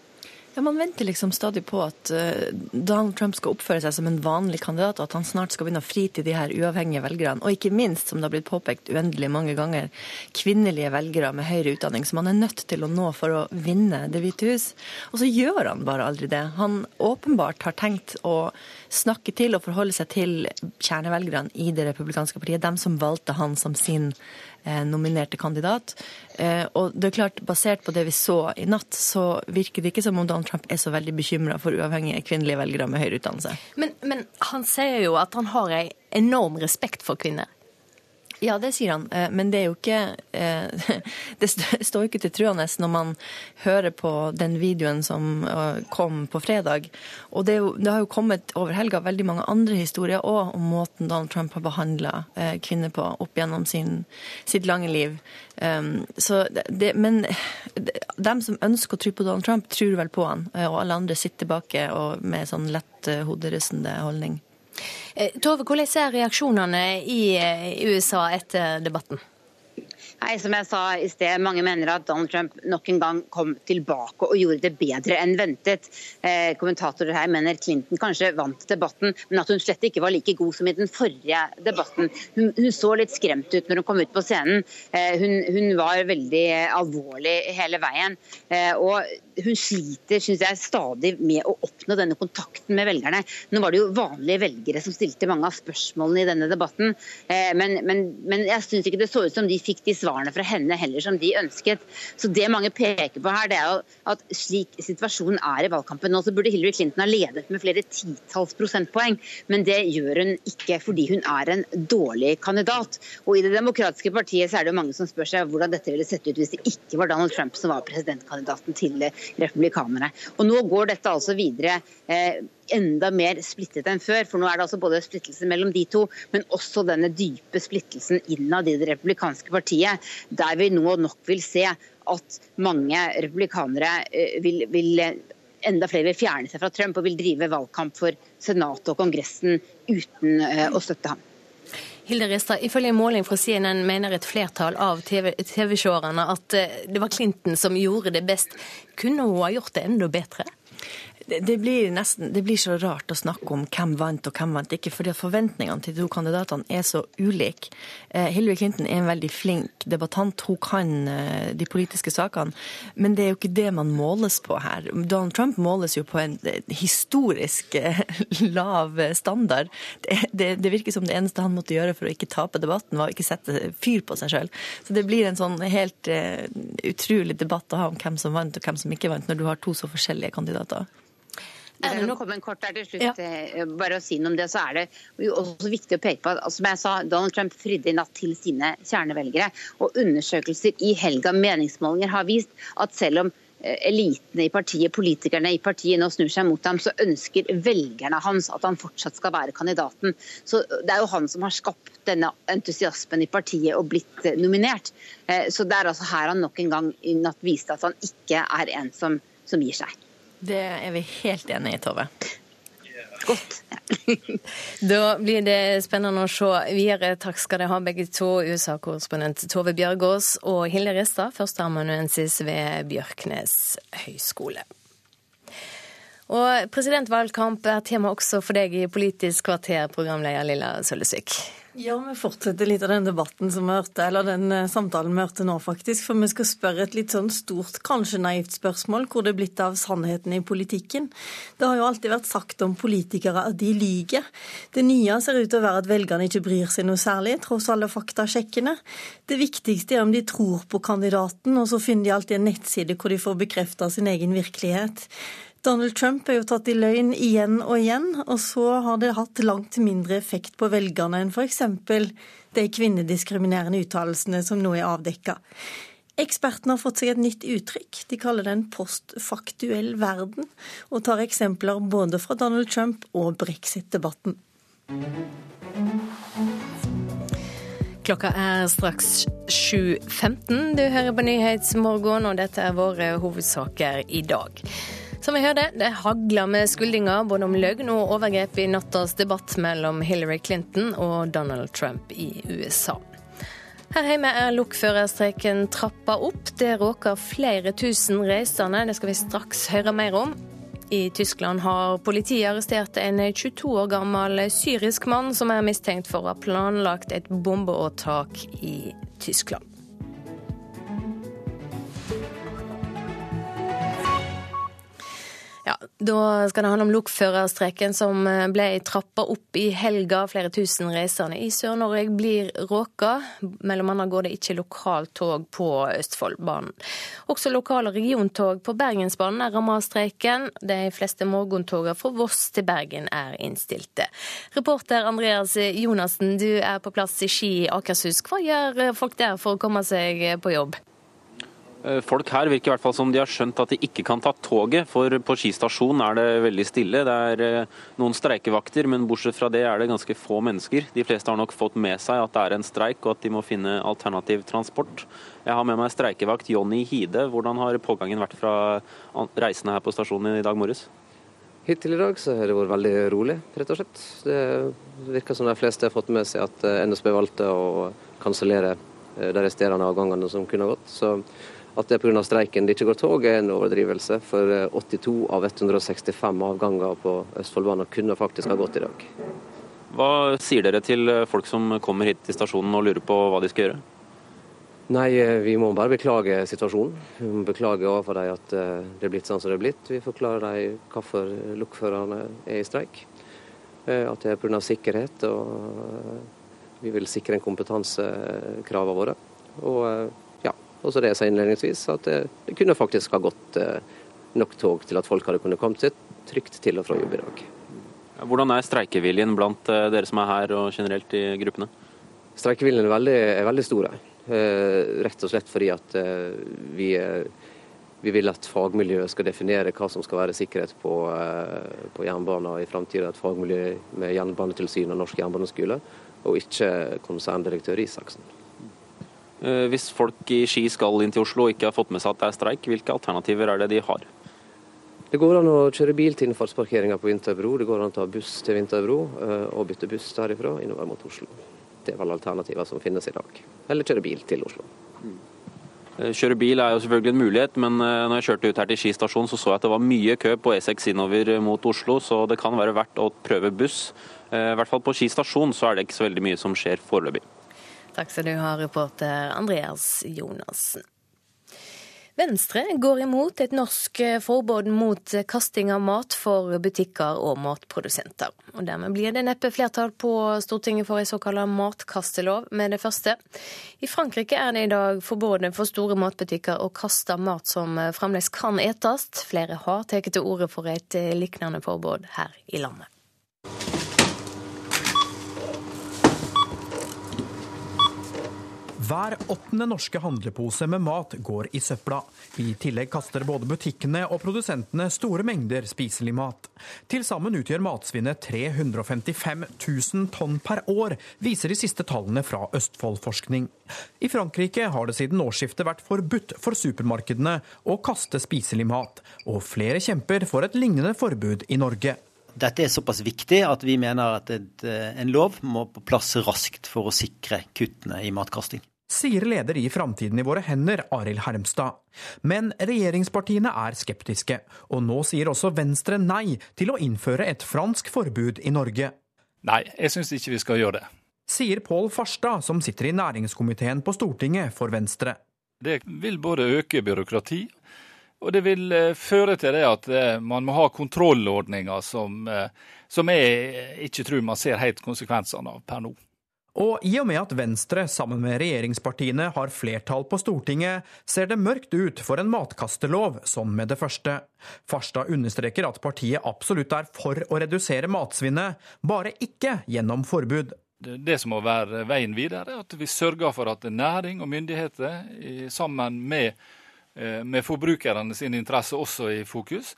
Ja, Man venter liksom stadig på at uh, Donald Trump skal oppføre seg som en vanlig kandidat, og at han snart skal begynne å fri til de her uavhengige velgerne. Og ikke minst, som det har blitt påpekt uendelig mange ganger, kvinnelige velgere med høyere utdanning som han er nødt til å nå for å vinne Det hvite hus. Og så gjør han bare aldri det. Han åpenbart har tenkt å snakke til og forholde seg til kjernevelgerne i det republikanske partiet, dem som valgte han som sin nominerte kandidat. Og det er klart, Basert på det vi så i natt, så virker det ikke som om Donald Trump er så veldig bekymra for uavhengige kvinnelige velgere med høyere utdannelse. Men, men han sier jo at han har en enorm respekt for kvinner. Ja, det sier han, eh, men det er jo ikke eh, Det står jo ikke til truende når man hører på den videoen som eh, kom på fredag. Og det, jo, det har jo kommet over helga veldig mange andre historier òg om måten Donald Trump har behandla kvinner på opp gjennom sin, sitt lange liv. Um, så det, men dem som ønsker å tro på Donald Trump, tror vel på han. Og alle andre sitter tilbake med sånn lett hoderystende holdning. Eh, Tove, hvordan er reaksjonene i USA etter debatten? Nei, som jeg sa i sted, Mange mener at Donald Trump nok en gang kom tilbake og gjorde det bedre enn ventet. Eh, kommentatorer her mener Clinton kanskje vant debatten, men at hun slett ikke var like god som i den forrige debatten. Hun, hun så litt skremt ut når hun kom ut på scenen. Eh, hun, hun, var veldig alvorlig hele veien. Eh, og hun sliter synes jeg, stadig med å oppnå denne kontakten med velgerne. Nå var det jo vanlige velgere som stilte mange av spørsmålene i denne debatten. Eh, men, men, men jeg syns ikke det så ut som de fikk de svarene fra henne heller som de ønsket. Så det mange peker på her, det er jo at slik situasjonen er i valgkampen nå, så burde Hillary Clinton ha ledet med flere titalls prosentpoeng. Men det gjør hun ikke fordi hun er en dårlig kandidat. Og i Det demokratiske partiet så er det jo mange som spør seg hvordan dette ville sett ut hvis det ikke var Donald Trump som var presidentkandidaten til republikanerne. Og Nå går dette altså videre eh, enda mer splittet enn før. For nå er det altså både splittelse mellom de to, men også denne dype splittelsen innad i det republikanske partiet, der vi nå nok vil se at mange republikanere eh, vil, vil enda flere vil fjerne seg fra Trump og vil drive valgkamp for Senatet og Kongressen uten eh, å støtte ham. Hilde Ristad, ifølge en måling fra CNN mener et flertall av TV-seerne TV at eh, det var Clinton som gjorde det best. Kunne hun ha gjort det enda bedre? Det blir, nesten, det blir så rart å snakke om hvem vant og hvem vant ikke, fordi forventningene til de to kandidatene er så ulike. Eh, Hillary Clinton er en veldig flink debattant, hun kan eh, de politiske sakene. Men det er jo ikke det man måles på her. Donald Trump måles jo på en eh, historisk lav standard. Det, det, det virker som det eneste han måtte gjøre for å ikke tape debatten, var å ikke sette fyr på seg sjøl. Så det blir en sånn helt utrolig debatt å ha om hvem som vant og hvem som ikke vant, når du har to så forskjellige kandidater. Er det noe en kort der til slutt, ja. Eh, bare å si noe om det, så er det jo også viktig å peke på at som jeg sa, Donald Trump fridde i natt til sine kjernevelgere. Og undersøkelser i helga, meningsmålinger, har vist at selv om eh, elitene i partiet, politikerne i partiet nå snur seg mot ham, så ønsker velgerne hans at han fortsatt skal være kandidaten. Så Det er jo han som har skapt denne entusiasmen i partiet og blitt eh, nominert. Så det er altså her han nok en gang i natt viste at han ikke er en som, som gir seg. Det er vi helt enig i, Tove. Godt. da blir det spennende å se videre. Takk skal dere ha, begge to. USA-korrespondent Tove Bjørgaas og Hilde Ristad, førsteamanuensis ved Bjørknes høgskole. Og presidentvalgkamp er tema også for deg i Politisk kvarter, programleder Lilla Sølvesvik. Ja, vi fortsetter litt av den debatten som vi hørte, eller den eh, samtalen vi hørte nå, faktisk. For vi skal spørre et litt sånn stort, kanskje naivt spørsmål. Hvor det er blitt av sannheten i politikken? Det har jo alltid vært sagt om politikere at de lyver. Det nye ser ut til å være at velgerne ikke bryr seg noe særlig, tross alle faktasjekkene. Det viktigste er om de tror på kandidaten, og så finner de alltid en nettside hvor de får bekrefta sin egen virkelighet. Donald Trump er jo tatt i løgn igjen og igjen, og så har det hatt langt mindre effekt på velgerne enn f.eks. de kvinnediskriminerende uttalelsene som nå er avdekka. Ekspertene har fått seg et nytt uttrykk. De kaller det en postfaktuell verden, og tar eksempler både fra Donald Trump og brexit-debatten. Klokka er straks 7.15. Du hører på Nyhetsmorgen, og dette er våre hovedsaker i dag. Som vi hørte, det hagler med skuldinger både om løgn og overgrep i nattas debatt mellom Hillary Clinton og Donald Trump i USA. Her hjemme er lokførerstreken trappa opp. Det råker flere tusen reisende. Det skal vi straks høre mer om. I Tyskland har politiet arrestert en 22 år gammel syrisk mann som er mistenkt for å ha planlagt et bombeåtak i Tyskland. Da skal det handle om lokførerstreken som eh, ble trappa opp i helga. Flere tusen reisende i Sør-Norge blir råka. Mellom annet går det ikke lokaltog på Østfoldbanen. Også lokale regiontog på Bergensbanen er rammet av streiken. De fleste morgentogene fra Voss til Bergen er innstilte. Reporter Andreas Jonassen, du er på plass i Ski i Akershus. Hva gjør folk der for å komme seg på jobb? Eh, folk her virker i hvert fall som de har skjønt at de ikke kan ta toget, for på Ski stasjon er det veldig stille. Det er eh, noen streikevakter, men bortsett fra det er det ganske få mennesker. De fleste har nok fått med seg at det er en streik og at de må finne alternativ transport. Jeg har med meg streikevakt Jonny Hide. Hvordan har pågangen vært fra reisende her på stasjonen i dag morges? Hittil i dag så har det vært veldig rolig, rett og slett. Det virker som de fleste har fått med seg at eh, NSB valgte å kansellere de resterende avgangene som kunne gått. Så at det er pga. streiken det ikke går tog, er en overdrivelse. For 82 eh, av 165 avganger på Østfoldbanen kunne faktisk ha gått i dag. Hva sier dere til eh, folk som kommer hit til stasjonen og lurer på hva de skal gjøre? Nei, eh, Vi må bare beklage situasjonen. Vi må beklage overfor dem at det er blitt sånn som det er blitt. Vi forklarer dem hvorfor lokførerne er i streik. At det er pga. sikkerhet, og vi vil sikre en kompetansekravene våre. Og og så det jeg sa innledningsvis, at det, det kunne faktisk ha gått eh, nok tog til at folk hadde kunnet komme seg trygt til og fra jobb i dag. Hvordan er streikeviljen blant eh, dere som er her og generelt i gruppene? Streikeviljen er veldig, er veldig stor. Eh, rett og slett fordi at eh, vi, eh, vi, vil at fagmiljøet skal definere hva som skal være sikkerhet på, eh, på jernbanen i framtida. Et fagmiljø med Jernbanetilsynet og Norsk jernbaneskole, og ikke konserndirektør Isaksen. Eh, hvis folk i Ski skal inn til Oslo og ikke har fått med seg at det er streik, hvilke alternativer er det de har? Det går an å kjøre bil til innfartsparkeringa på Vinterbro. Det går an å ta buss til Vinterbro eh, og bytte buss derifra innover mot Oslo. Det er vel alternativer som finnes i dag. Eller kjøre bil til Oslo. Eh, kjøre bil er jo selvfølgelig en mulighet, men når jeg kjørte ut her til Ski stasjon, så så jeg at det var mye kø på E6 innover mot Oslo, så det kan være verdt å prøve buss. I hvert fall på Ski stasjon så er det ikke så veldig mye som skjer foreløpig. Takk skal du ha, reporter Andreas Jonassen. Venstre går imot et norsk forbud mot kasting av mat for butikker og matprodusenter. Og Dermed blir det neppe flertall på Stortinget for en såkalt matkastelov med det første. I Frankrike er det i dag forbudet for store matbutikker å kaste mat som fremdeles kan etes. Flere har tatt til orde for et lignende forbud her i landet. Hver åttende norske handlepose med mat går i søpla. I tillegg kaster både butikkene og produsentene store mengder spiselig mat. Til sammen utgjør matsvinnet 355 000 tonn per år, viser de siste tallene fra Østfoldforskning. I Frankrike har det siden årsskiftet vært forbudt for supermarkedene å kaste spiselig mat, og flere kjemper for et lignende forbud i Norge. Dette er såpass viktig at vi mener at en lov må på plass raskt for å sikre kuttene i matkasting sier leder i Framtiden i våre hender, Arild Hermstad. Men regjeringspartiene er skeptiske, og nå sier også Venstre nei til å innføre et fransk forbud i Norge. Nei, jeg syns ikke vi skal gjøre det. Sier Pål Farstad, som sitter i næringskomiteen på Stortinget for Venstre. Det vil både øke byråkrati, og det vil eh, føre til det at eh, man må ha kontrollordninger som, eh, som jeg ikke tror man ser helt konsekvensene av per nå. Og i og med at Venstre sammen med regjeringspartiene har flertall på Stortinget, ser det mørkt ut for en matkastelov som med det første. Farstad understreker at partiet absolutt er for å redusere matsvinnet, bare ikke gjennom forbud. Det som må være veien videre, er at vi sørger for at næring og myndigheter, sammen med, eh, med forbrukerne sin interesse også i fokus,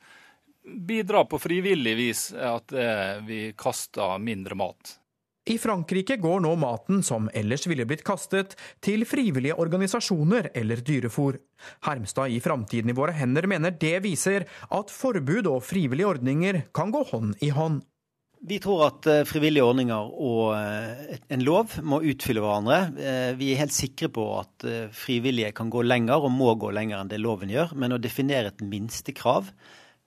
bidrar på frivillig vis at eh, vi kaster mindre mat. I Frankrike går nå maten som ellers ville blitt kastet, til frivillige organisasjoner eller dyrefòr. Hermstad i Framtiden i våre hender mener det viser at forbud og frivillige ordninger kan gå hånd i hånd. Vi tror at eh, frivillige ordninger og eh, en lov må utfylle hverandre. Eh, vi er helt sikre på at frivillige kan gå lenger, og må gå lenger enn det loven gjør. Men å definere et minstekrav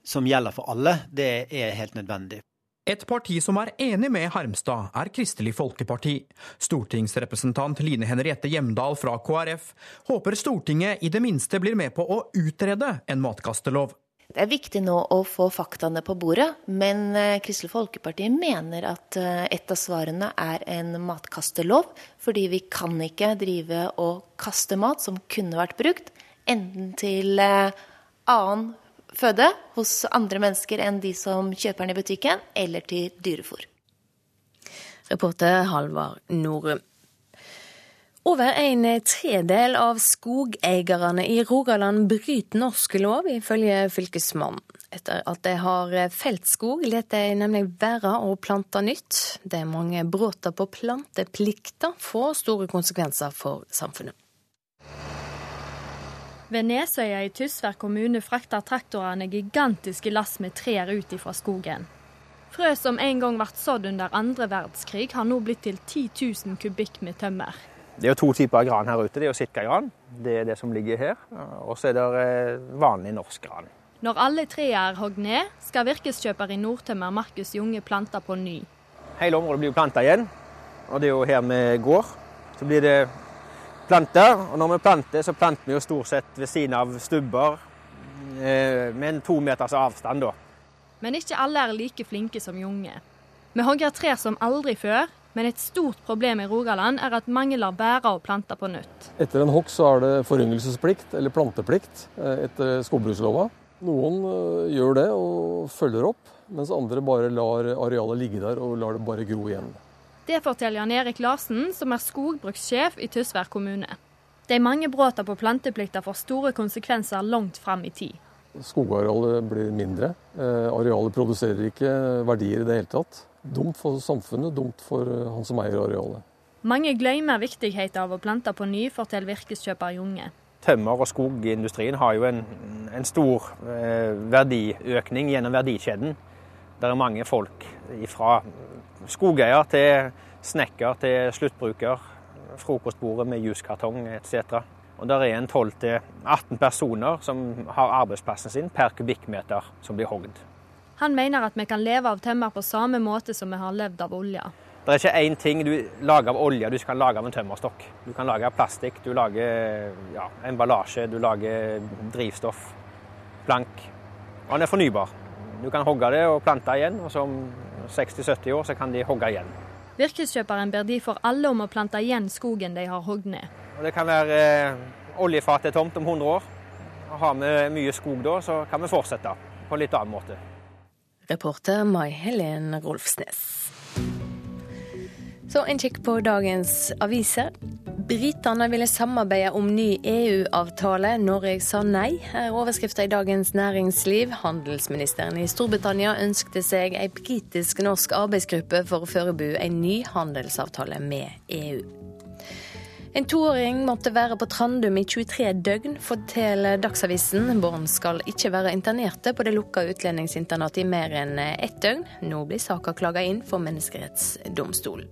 som gjelder for alle, det er helt nødvendig. Et parti som er enig med Hermstad, er Kristelig Folkeparti. Stortingsrepresentant Line Henriette Hjemdal fra KrF håper Stortinget i det minste blir med på å utrede en matkastelov. Det er viktig nå å få faktaene på bordet, men eh, Kristelig Folkeparti mener at eh, et av svarene er en matkastelov. Fordi vi kan ikke drive og kaste mat som kunne vært brukt, enten til eh, annen føde hos andre mennesker enn de som kjøper den i butikken, eller til dyrefôr. Reporter Halvard Norum. Over en tredel av skogeierne i Rogaland bryter norsk lov, ifølge Fylkesmannen. Etter at de har felt skog, lar de nemlig være å plante nytt. De mange brudd på planteplikta får store konsekvenser for samfunnet. Ved Nesøya i Tysvær kommune frakter traktorene gigantiske lass med trær ut fra skogen. Frø som en gang ble sådd under andre verdenskrig, har nå blitt til 10 000 kubikk med tømmer. Det er jo to typer gran her ute. Det er jo sitkagran, det er det som ligger her. Og så er det eh, vanlig norsk gran. Når alle trærne er hogd ned, skal virkeskjøper i Nordtømmer Markus Junge plante på ny. Hele området blir planta igjen, og det er jo her vi går. Så blir det planta, og når vi planter, så planter vi jo stort sett ved siden av stubber eh, med en to meters avstand, da. Men ikke alle er like flinke som Junge. Vi hogger trær som aldri før, men et stort problem i Rogaland er at mange lar være å plante på nytt. Etter en hogg så er det foryngelsesplikt, eller planteplikt, eh, etter skogbrukslova. Noen eh, gjør det og følger opp, mens andre bare lar arealet ligge der og lar det bare gro igjen. Det forteller Jan Erik Larsen, som er skogbrukssjef i Tysvær kommune. De mange bruddene på planteplikta får store konsekvenser langt fram i tid. Skogarealet blir mindre. Eh, arealet produserer ikke verdier i det hele tatt. Dumt for samfunnet, dumt for eh, han som eier arealet. Mange glemmer viktigheten av å plante på ny, forteller virkeskjøper Junge. Tømmer- og skogindustrien har jo en, en stor eh, verdiøkning gjennom verdikjeden. Det er mange folk fra skogeier til snekker til sluttbruker. Frokostbordet med juskartong etc. Og der er en 12-18 personer som har arbeidsplassen sin per kubikkmeter som blir hogd. Han mener at vi kan leve av tømmer på samme måte som vi har levd av olje. Det er ikke én ting du lager av olje du kan lage av en tømmerstokk. Du kan lage av plastikk, du lager ja, emballasje, du lager drivstoff, plank. Og den er fornybar. Du kan hogge det og plante igjen, og så 60-70 år så kan de hogge igjen. Virkeskjøperen ber de for alle om å plante igjen skogen de har hogd ned. Det kan være eh, oljefatet tomt om 100 år. Har vi mye skog da, så kan vi fortsette på en litt annen måte. Reporter Mai Helen Rolfsnes. Så en kikk på dagens aviser. Britene ville samarbeide om ny EU-avtale. Norge sa nei, er overskrifta i Dagens Næringsliv. Handelsministeren i Storbritannia ønskte seg ei britisk-norsk arbeidsgruppe for å forberede en ny handelsavtale med EU. En toåring måtte være på Trandum i 23 døgn, forteller Dagsavisen. Barn skal ikke være internerte på det lukka utlendingsinternatet i mer enn ett døgn. Nå blir saka klaga inn for Menneskerettsdomstolen.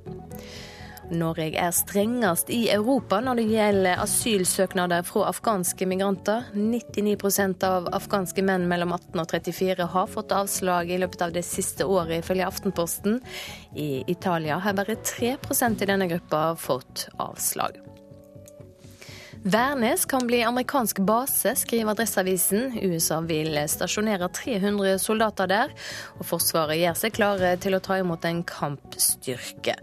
Norge er strengest i Europa når det gjelder asylsøknader fra afghanske migranter. 99% av afghanske menn mellom 18 og 34 har fått avslag i løpet av det siste året, ifølge Aftenposten. I Italia har bare 3% i denne gruppa fått avslag. Værnes kan bli amerikansk base, skriver Adresseavisen. USA vil stasjonere 300 soldater der, og Forsvaret gjør seg klare til å ta imot en kampstyrke.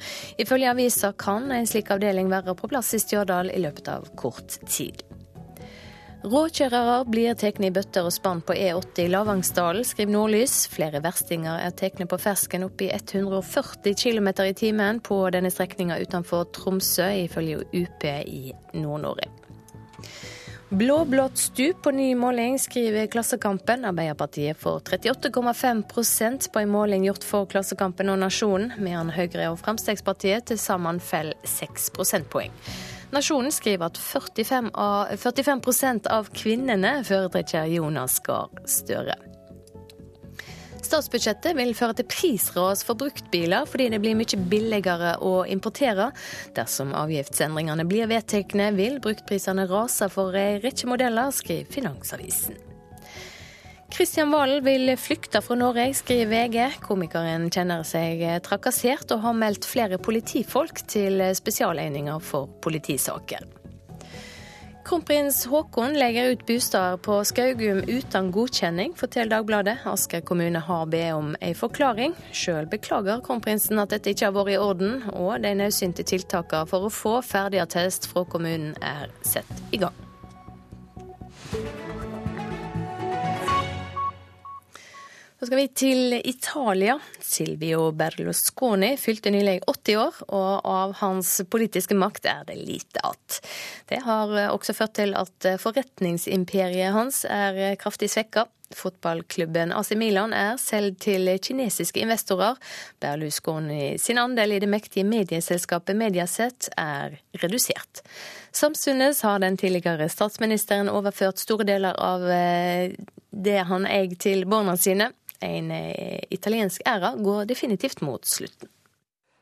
Ifølge avisa kan en slik avdeling være på plass i Stjørdal i løpet av kort tid. Råkjørere blir tatt i bøtter og spann på E80 i Lavangsdalen, skriver Nordlys. Flere verstinger er tatt på fersken opp i 140 km i timen på denne strekninga utenfor Tromsø, ifølge UP i Nord-Norge. Blå-blått stup på ny måling, skriver Klassekampen. Arbeiderpartiet får 38,5% på en måling gjort for Klassekampen og Nasjonen, mens Høyre og Fremskrittspartiet til sammen faller 6 prosentpoeng. Nasjonen skriver at 45 av, 45% av kvinnene foretrekker Jonas Gahr Støre. Statsbudsjettet vil føre til prisras for bruktbiler, fordi det blir mye billigere å importere. Dersom avgiftsendringene blir vedtatt, vil bruktprisene rase for ei rekke modeller, skriver Finansavisen. Kristian Valen vil flykte fra Norge, skriver VG. Komikeren kjenner seg trakassert og har meldt flere politifolk til spesialenheter for politisaker. Kronprins Haakon legger ut bosteder på Skaugum uten godkjenning, forteller Dagbladet. Asker kommune har bedt om en forklaring. Sjøl beklager kronprinsen at dette ikke har vært i orden, og de nødsynte tiltakene for å få ferdig attest fra kommunen er satt i gang. Så skal vi til Italia. Silvio Berlusconi fylte nylig 80 år, og av hans politiske makt er det lite att. Det har også ført til at forretningsimperiet hans er kraftig svekka. Fotballklubben AC Milan er solgt til kinesiske investorer. Berlusconi sin andel i det mektige medieselskapet Mediaset er redusert. Samtidig har den tidligere statsministeren overført store deler av eh, det han eier til barna sine. En eh, italiensk æra går definitivt mot slutten.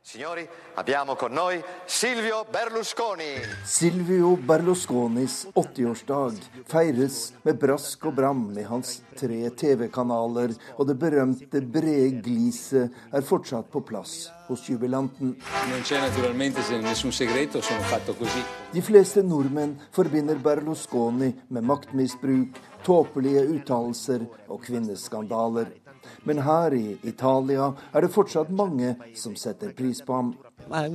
Signori, abbiamo con noi Silvio Berlusconi. Silvio Berlusconis 80-årsdag feires med brask og bram i hans tre TV-kanaler, og det berømte brede gliset er fortsatt på plass hos jubilanten. De fleste nordmenn forbinder Berlusconi med maktmisbruk, tåpelige uttalelser og kvinneskandaler. Men her i Italia er det fortsatt mange som setter pris på ham. Han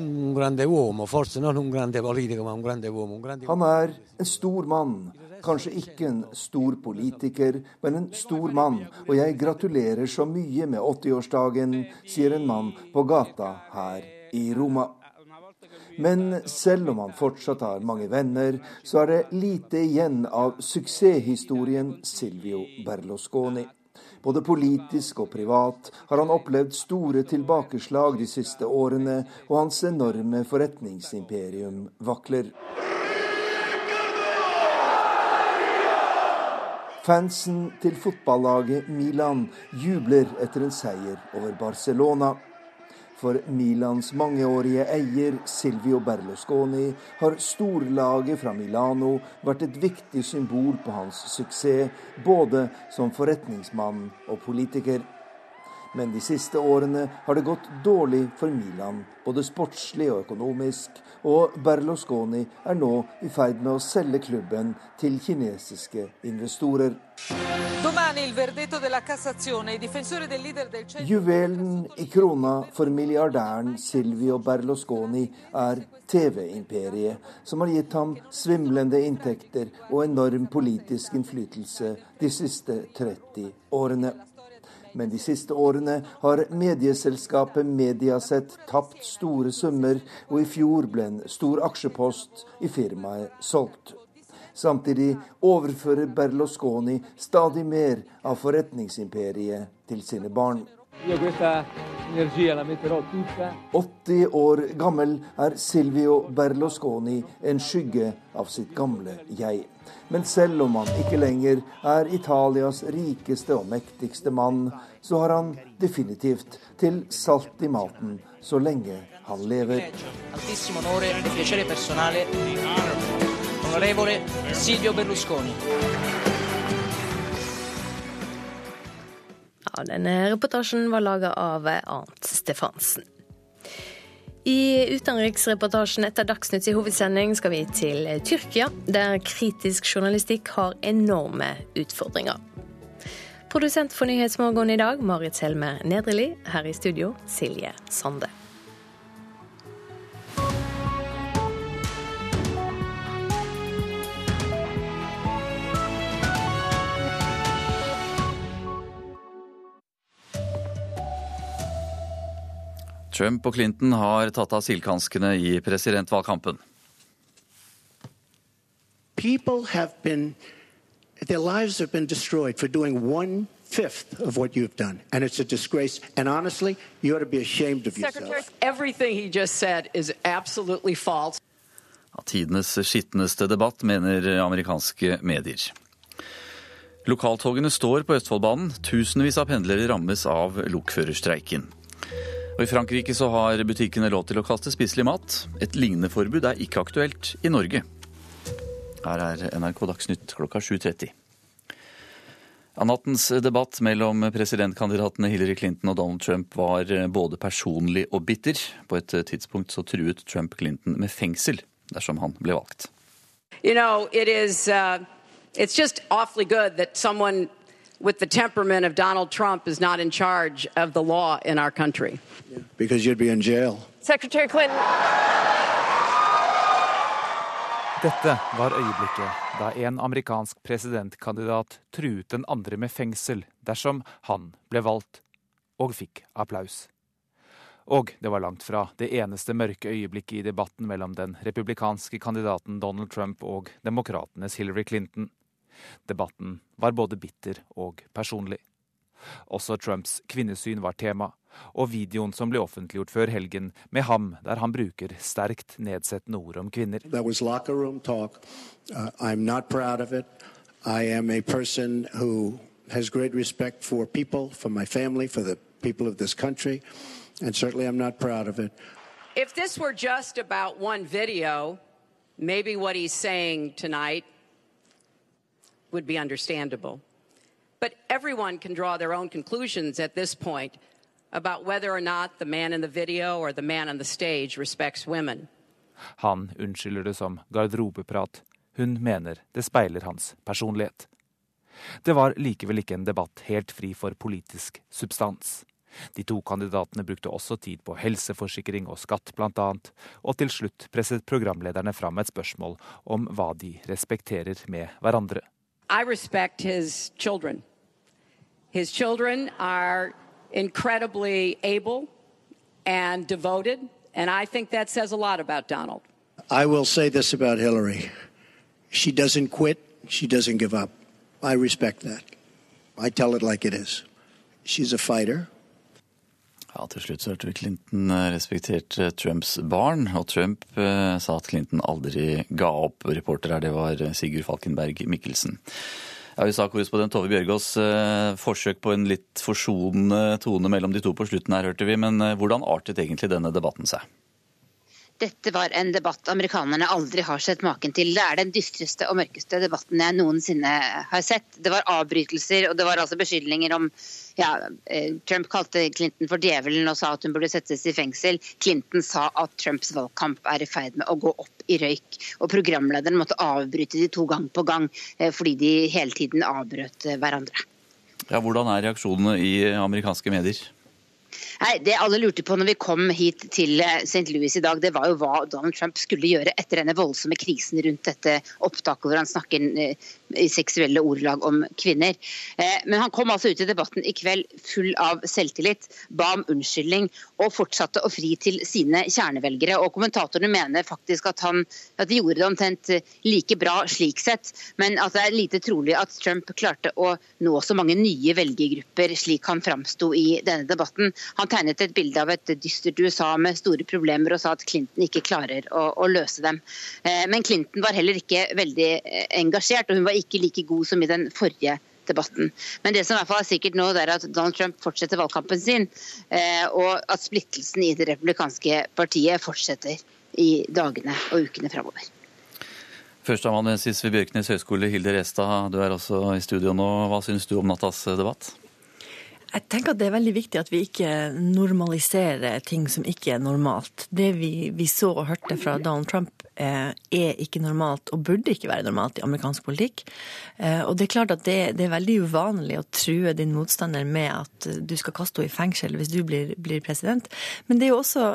er en stor mann. Kanskje ikke en stor politiker, men en stor mann. Og jeg gratulerer så mye med 80-årsdagen, sier en mann på gata her i Roma. Men selv om han fortsatt har mange venner, så er det lite igjen av suksesshistorien Silvio Berlusconi. Både politisk og privat har han opplevd store tilbakeslag de siste årene, og hans enorme forretningsimperium vakler. Fansen til fotballaget Milan jubler etter en seier over Barcelona. For Milans mangeårige eier Silvio Berlusconi har storlaget fra Milano vært et viktig symbol på hans suksess, både som forretningsmann og politiker. Men de siste årene har det gått dårlig for Milan, både sportslig og økonomisk, og Berlusconi er nå i ferd med å selge klubben til kinesiske investorer. Juvelen i krona for milliardæren Silvio Berlusconi er TV-imperiet, som har gitt ham svimlende inntekter og enorm politisk innflytelse de siste 30 årene. Men de siste årene har medieselskapet Mediaset tapt store summer, og i fjor ble en stor aksjepost i firmaet solgt. Samtidig overfører Berlusconi stadig mer av forretningsimperiet til sine barn. 80 år gammel er Silvio Berlusconi en skygge av sitt gamle jeg. Men selv om han ikke lenger er Italias rikeste og mektigste mann, så har han definitivt til salt i maten så lenge han lever. Onorevole Silvio Berlusconi. Denne reportasjen var laga av Arnt Stefansen. I utenriksreportasjen etter Dagsnytts hovedsending skal vi til Tyrkia, der kritisk journalistikk har enorme utfordringer. Produsent for Nyhetsmorgen i dag, Marit Selmer Nedreli. Her i studio, Silje Sande. Trump og Clinton har tatt av silkehanskene i presidentvalgkampen. People have been, their lives have been destroyed for doing one fifth of what you've done. And it's a disgrace. And honestly, you ought to be ashamed of yourself. Secretary, everything he just said is absolutely false. Tidenes skitneste debatt, mener amerikanske medier. Lokaltogene står på Østfoldbanen. Tusenvis av pendlere rammes av lokførerstreiken. Og I Frankrike så har butikkene lov til å kaste spiselig mat. Et lignende forbud er ikke aktuelt i Norge. Her er NRK Dagsnytt klokka 7.30. Nattens debatt mellom presidentkandidatene Hillary Clinton og Donald Trump var både personlig og bitter. På et tidspunkt så truet Trump Clinton med fengsel dersom han ble valgt. You know, it is, uh, with the temperament of Donald Trump is not in charge of the law in our country. Because you'd be in jail. Secretary Clinton. Dette var øyeblikket da en amerikansk presidentkandidat truet den andre med fengsel dersom han ble valgt, og fikk applaus. Og det var langt fra det eneste mørke øyeblikket i debatten mellom den republikanske kandidaten Donald Trump og demokratenes Hillary Clinton. Debatten var både bitter og personlig. Også Trumps kvinnesyn var tema, og videoen som ble offentliggjort før helgen med ham der han bruker sterkt nedsettende ord om kvinner. That was locker room talk. Uh, I'm not proud of it. I am person who has great respect for people, for my family, for the people of this country, and certainly I'm not proud of it. If this were just about one video, maybe what he's saying tonight would be understandable. But everyone can draw their own conclusions at this point about whether or not the man in the video or the man on the stage respects women. Han unnskylder det som garderobeprat. Hun mener det speiler hans personlighet. Det var likevel ikke en debatt helt fri for politisk substans. De to kandidatene brukte også tid på helseforsikring og skatt bl.a., og til slutt presset programlederne fram et spørsmål om hva de respekterer med hverandre. I respect his children. His children are incredibly able and devoted, and I think that says a lot about Donald. I will say this about Hillary she doesn't quit, she doesn't give up. I respect that. I tell it like it is. She's a fighter. Ja, Til slutt så hørte vi Clinton eh, respekterte Trumps barn, og Trump eh, sa at Clinton aldri ga opp. Reporter her, det var Sigurd Falkenberg Mikkelsen. Ja, USA-korrespondent Tove Bjørgaas, eh, forsøk på en litt forsonende tone mellom de to på slutten her, hørte vi. Men hvordan artet egentlig denne debatten seg? Dette var en debatt amerikanerne aldri har sett maken til. Det er den dystreste og mørkeste debatten jeg noensinne har sett. Det var avbrytelser og det var altså beskyldninger om ja, eh, Trump kalte Clinton for djevelen og sa at hun burde settes i fengsel. Clinton sa at Trumps valgkamp er i ferd med å gå opp i røyk. Og programlederen måtte avbryte de to gang på gang eh, fordi de hele tiden avbrøt eh, hverandre. Ja, hvordan er reaksjonene i amerikanske medier? Nei, Det alle lurte på når vi kom hit til eh, St. Louis i dag, det var jo hva Donald Trump skulle gjøre etter denne voldsomme krisen rundt dette opptaket hvor han snakker eh, i seksuelle ordelag om kvinner. Eh, men han kom altså ut i debatten i kveld full av selvtillit, ba om unnskyldning og fortsatte å fri til sine kjernevelgere. Og Kommentatorene mener faktisk at, han, at de gjorde det omtrent like bra slik sett, men at det er lite trolig at Trump klarte å nå så mange nye velgergrupper slik han framsto i denne debatten. Han tegnet et bilde av et dystert USA med store problemer og sa at Clinton ikke klarer å, å løse dem. Eh, men Clinton var heller ikke veldig eh, engasjert, og hun var ikke like god som i den forrige debatten. Men det som i hvert fall er sikkert nå, det er at Donald Trump fortsetter valgkampen sin, eh, og at splittelsen i det republikanske partiet fortsetter i dagene og ukene framover. Førsteamanuensis ved Bjørknes høgskole, Hilde Restad, du er også i studio nå. Hva syns du om nattas debatt? Jeg tenker at Det er veldig viktig at vi ikke normaliserer ting som ikke er normalt. Det vi, vi så og hørte fra Donald Trump eh, er ikke normalt og burde ikke være normalt i amerikansk politikk. Eh, og Det er klart at det, det, er veldig uvanlig å true din motstander med at du skal kaste henne i fengsel hvis du blir, blir president. Men det er jo også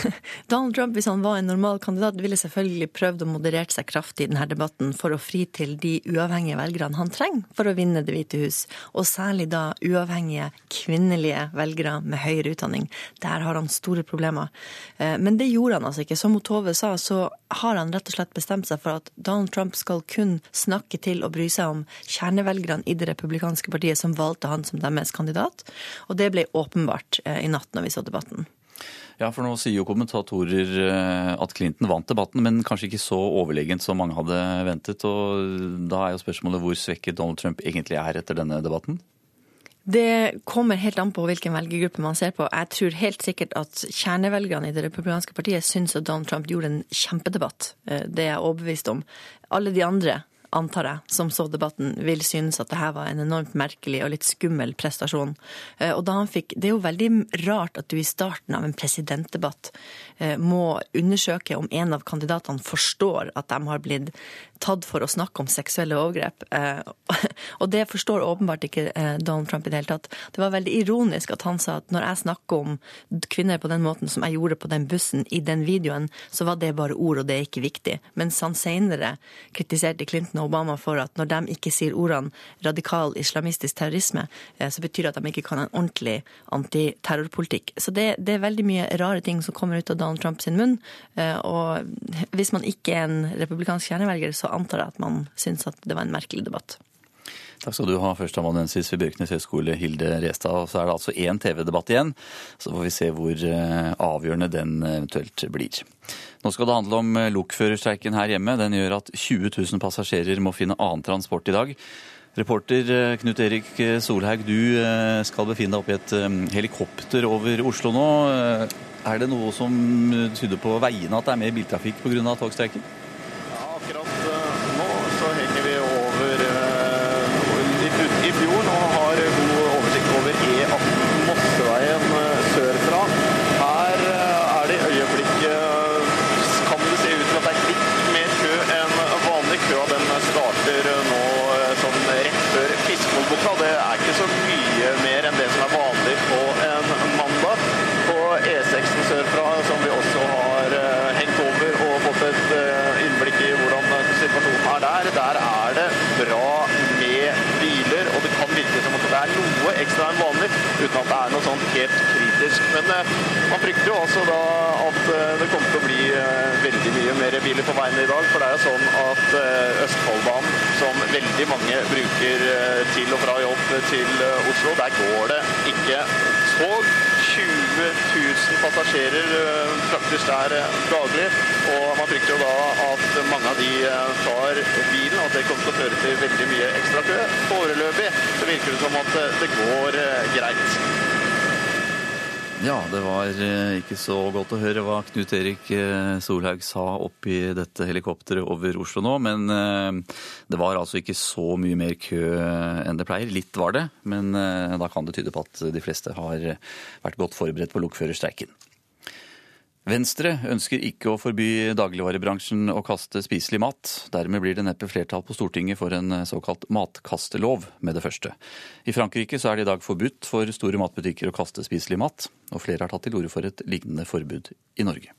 Donald Trump, hvis han var en normal kandidat, ville selvfølgelig prøvd å moderere seg kraftig i denne debatten for å fri til de uavhengige velgerne han trenger for å vinne Det hvite hus, og særlig da uavhengige kvinnelige velgere med høyere utdanning. Der har han store problemer. Eh, men det gjorde han altså ikke. Som Tove sa, så har han rett og slett bestemt seg for at Donald Trump skal kun snakke til og bry seg om kjernevelgerne i det republikanske partiet som valgte han som deres kandidat. Og det ble åpenbart eh, i natt når vi så debatten. Ja, for nå sier jo kommentatorer eh, at Clinton vant debatten, men kanskje ikke så overlegent som mange hadde ventet. Og da er jo spørsmålet hvor svekket Donald Trump egentlig er etter denne debatten? Det kommer helt an på hvilken velgergruppe man ser på. Jeg tror helt sikkert at kjernevelgerne i det republikanske partiet syns at Donald Trump gjorde en kjempedebatt. Eh, det er jeg overbevist om. Alle de andre antar jeg, som så debatten, vil synes at det her var en enormt merkelig og litt skummel prestasjon. Og da han fikk Det er jo veldig rart at du i starten av en presidentdebatt må undersøke om en av kandidatene forstår at de har blitt tatt for å snakke om seksuelle overgrep. Og det forstår åpenbart ikke Donald Trump i det hele tatt. Det var veldig ironisk at han sa at når jeg snakker om kvinner på den måten som jeg gjorde på den bussen i den videoen, så var det bare ord, og det er ikke viktig. Mens han senere kritiserte Clinton og Obama for at når de ikke sier ordene radikal islamistisk terrorisme, eh, så betyr det at de ikke kan en ordentlig antiterrorpolitikk. Så det, det, er veldig mye rare ting som kommer ut av Donald Trump sin munn. Eh, og hvis man ikke er en republikansk kjernevelger, så antar jeg at man syns at det var en merkelig debatt. Takk skal du ha, førsteamanuensis ved Bjørknes høgskole, Hilde Restad. Så er det altså én TV-debatt igjen, så får vi se hvor eh, avgjørende den eventuelt blir. Nå skal det handle om eh, lokførerstreiken her hjemme. Den gjør at 20 000 passasjerer må finne annen transport i dag. Reporter eh, Knut Erik Solhaug, du skal befinne deg oppe i et helikopter over Oslo nå. Er det noe som tyder på veiene at det er mer biltrafikk pga. togstreiken? ekstra Men eh, man frykter jo også da at eh, det kommer til å bli eh, veldig mye mer biler på veiene i dag. For det er jo sånn at Østfoldbanen, som veldig mange bruker til og fra jobb til Oslo, der går det ikke tog. 20 000 passasjerer fraktes der daglig. Og man frykter jo da at mange av de tar bilen, og at det kommer til å føre til veldig mye ekstra kø. Foreløpig så virker det som at det går greit. Ja, det var eh, ikke så godt å høre hva Knut Erik eh, Solhaug sa oppi dette helikopteret over Oslo nå. Men eh, det var altså ikke så mye mer kø enn det pleier. Litt var det, men da kan det tyde på at de fleste har vært godt forberedt på lokførerstreiken. Venstre ønsker ikke å forby dagligvarebransjen å kaste spiselig mat. Dermed blir det neppe flertall på Stortinget for en såkalt matkastelov med det første. I Frankrike så er det i dag forbudt for store matbutikker å kaste spiselig mat, og flere har tatt til orde for et lignende forbud i Norge.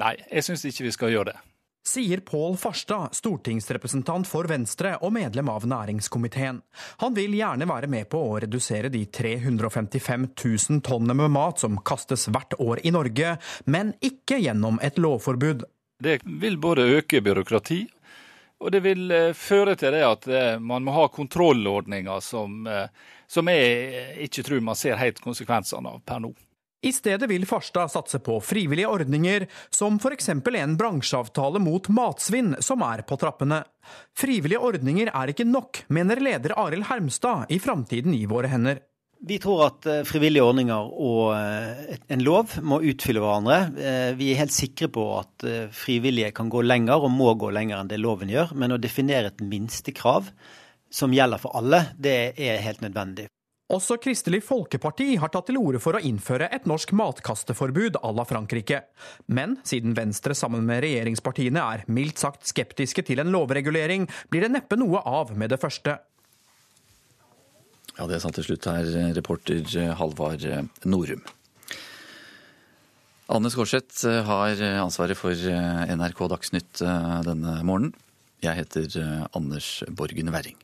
Nei, jeg syns ikke vi skal gjøre det sier Pål Farstad, stortingsrepresentant for Venstre og medlem av næringskomiteen. Han vil gjerne være med på å redusere de 355 000 tonnene med mat som kastes hvert år i Norge, men ikke gjennom et lovforbud. Det vil både øke byråkrati, og det vil eh, føre til det at eh, man må ha kontrollordninger som, eh, som jeg ikke tror man ser helt konsekvensene av per nå. I stedet vil Farstad satse på frivillige ordninger, som f.eks. en bransjeavtale mot matsvinn, som er på trappene. Frivillige ordninger er ikke nok, mener leder Arild Hermstad i Framtiden i våre hender. Vi tror at eh, frivillige ordninger og eh, en lov må utfylle hverandre. Eh, vi er helt sikre på at frivillige kan gå lenger, og må gå lenger enn det loven gjør. Men å definere et minstekrav som gjelder for alle, det er helt nødvendig. Også Kristelig Folkeparti har tatt til orde for å innføre et norsk matkasteforbud à la Frankrike. Men siden Venstre sammen med regjeringspartiene er mildt sagt skeptiske til en lovregulering, blir det neppe noe av med det første. Ja, det sa til slutt her reporter Halvard Norum. Anne Skårseth har ansvaret for NRK Dagsnytt denne morgenen. Jeg heter Anders Borgen Werring.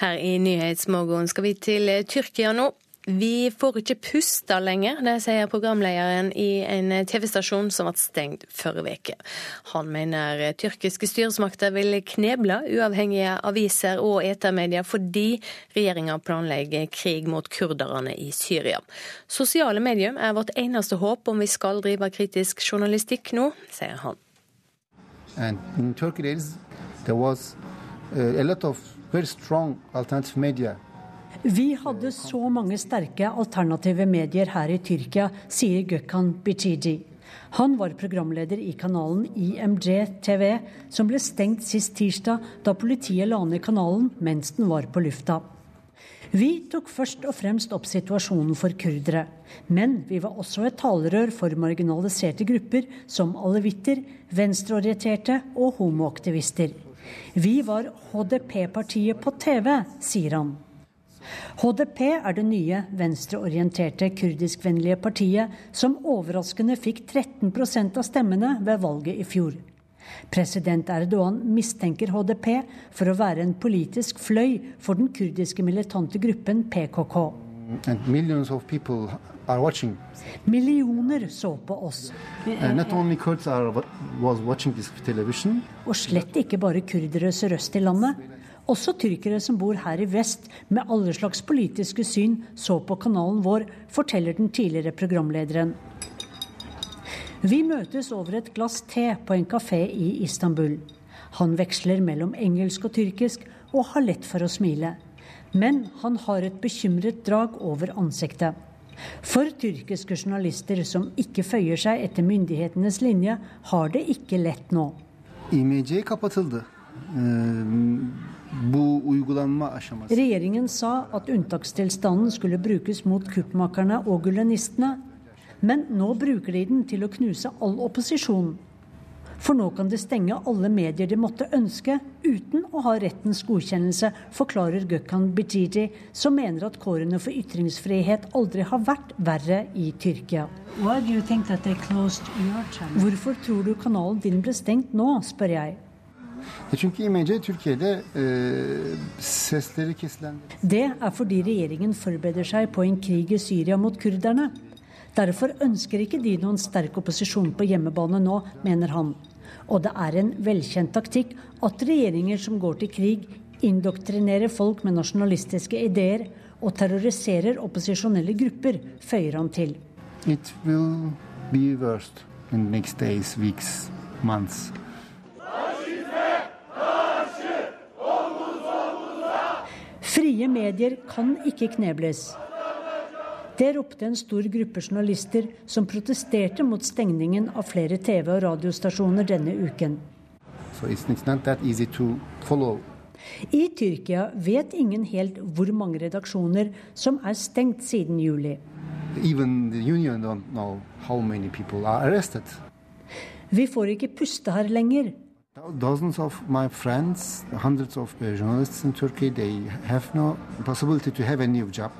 Her i Nyhetsmorgen skal vi til eh, Tyrkia nå. Vi får ikke puste lenger, det sier programlederen i en TV-stasjon som ble stengt forrige uke. Han mener tyrkiske styresmakter vil kneble uavhengige aviser og etermedier fordi regjeringa planlegger krig mot kurderne i Syria. Sosiale medier er vårt eneste håp om vi skal drive kritisk journalistikk nå, sier han. And in Turkey, there was vi hadde så mange sterke alternative medier her i Tyrkia, sier Gökhan Bichiji. Han var programleder i kanalen IMJ TV, som ble stengt sist tirsdag da politiet la ned kanalen mens den var på lufta. Vi tok først og fremst opp situasjonen for kurdere. Men vi var også et talerør for marginaliserte grupper som alevitter, venstreorienterte og homoaktivister. Vi var HDP-partiet på TV, sier han. HDP er det nye venstreorienterte kurdiskvennlige partiet som overraskende fikk 13% av stemmene ved valget i fjor. President Erdogan mistenker HDP for å være en politisk fløy for den kurdiske militante gruppen PKK. Millioner så på oss. Og slett ikke bare kurdere sørøst i landet. Også tyrkere som bor her i vest med alle slags politiske syn, så på kanalen vår, forteller den tidligere programlederen. Vi møtes over et glass te på en kafé i Istanbul. Han veksler mellom engelsk og tyrkisk og har lett for å smile. Men han har et bekymret drag over ansiktet. For tyrkiske journalister som ikke føyer seg etter myndighetenes linje, har det ikke lett nå. Regjeringen sa at unntakstilstanden skulle brukes mot kuppmakerne og gulenistene. Men nå bruker de den til å knuse all opposisjon. For nå kan de stenge alle medier de måtte ønske, uten å ha rettens godkjennelse, forklarer Gökhan Bijiji, som mener at kårene for ytringsfrihet aldri har vært verre i Tyrkia. Hvorfor tror du kanalen din ble stengt nå, spør jeg. E, kesilen... Det er fordi regjeringen forbereder seg på en krig i Syria mot kurderne. Derfor ønsker ikke de noen sterk opposisjon på hjemmebane nå, mener han. Og det er en velkjent taktikk at regjeringer som går til krig, indoktrinerer folk med nasjonalistiske ideer og terroriserer opposisjonelle grupper, føyer han til. It will be worst in the next days, weeks, months. Frie medier kan ikke knebles. Det ropte en stor gruppe journalister som protesterte mot stengningen av flere TV- og radiostasjoner denne uken. So it's, it's. I Tyrkia vet ingen helt hvor mange redaksjoner som er stengt siden juli. Vi får ikke puste her lenger. Dozens of my friends, hundreds of uh, journalists in Turkey, they have no possibility to have a new job.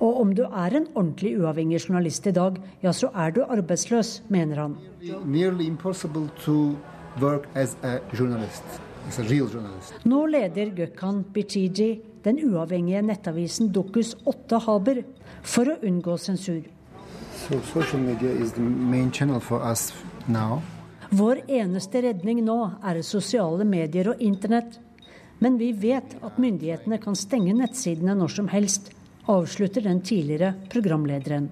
Og om du er en ordentlig uavhengig journalist i dag, ja, så er du arbeidsløs, mener han. Nearly impossible to work as a journalist, as a real journalist. Nå leder Gökhan Bichiji den uavhengige nettavisen Dokus 8 Haber for å unngå sensur. So social media is the main channel for us now. Vår eneste redning nå er sosiale medier og internett. Men vi vet at myndighetene kan stenge nettsidene når som helst, avslutter den tidligere programlederen.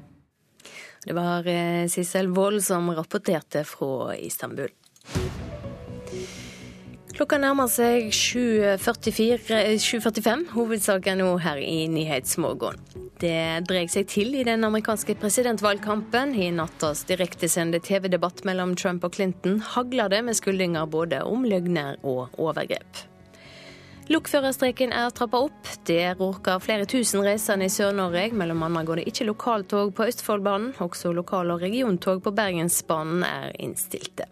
Det var eh, Sissel Wold som rapporterte fra Istanbul. Klokka nærmer seg 7.45. Hovedsaken nå her i Nyhetsmorgen. Det dreier seg til i den amerikanske presidentvalgkampen. I nattas direktesendte TV-debatt mellom Trump og Clinton hagler det med skuldinger både om løgner og overgrep. Lokførerstreiken er trappa opp. Det råker flere tusen reisende i Sør-Norge. Mellom annet går det ikke lokaltog på Østfoldbanen. Også lokal- og regiontog på Bergensbanen er innstilte.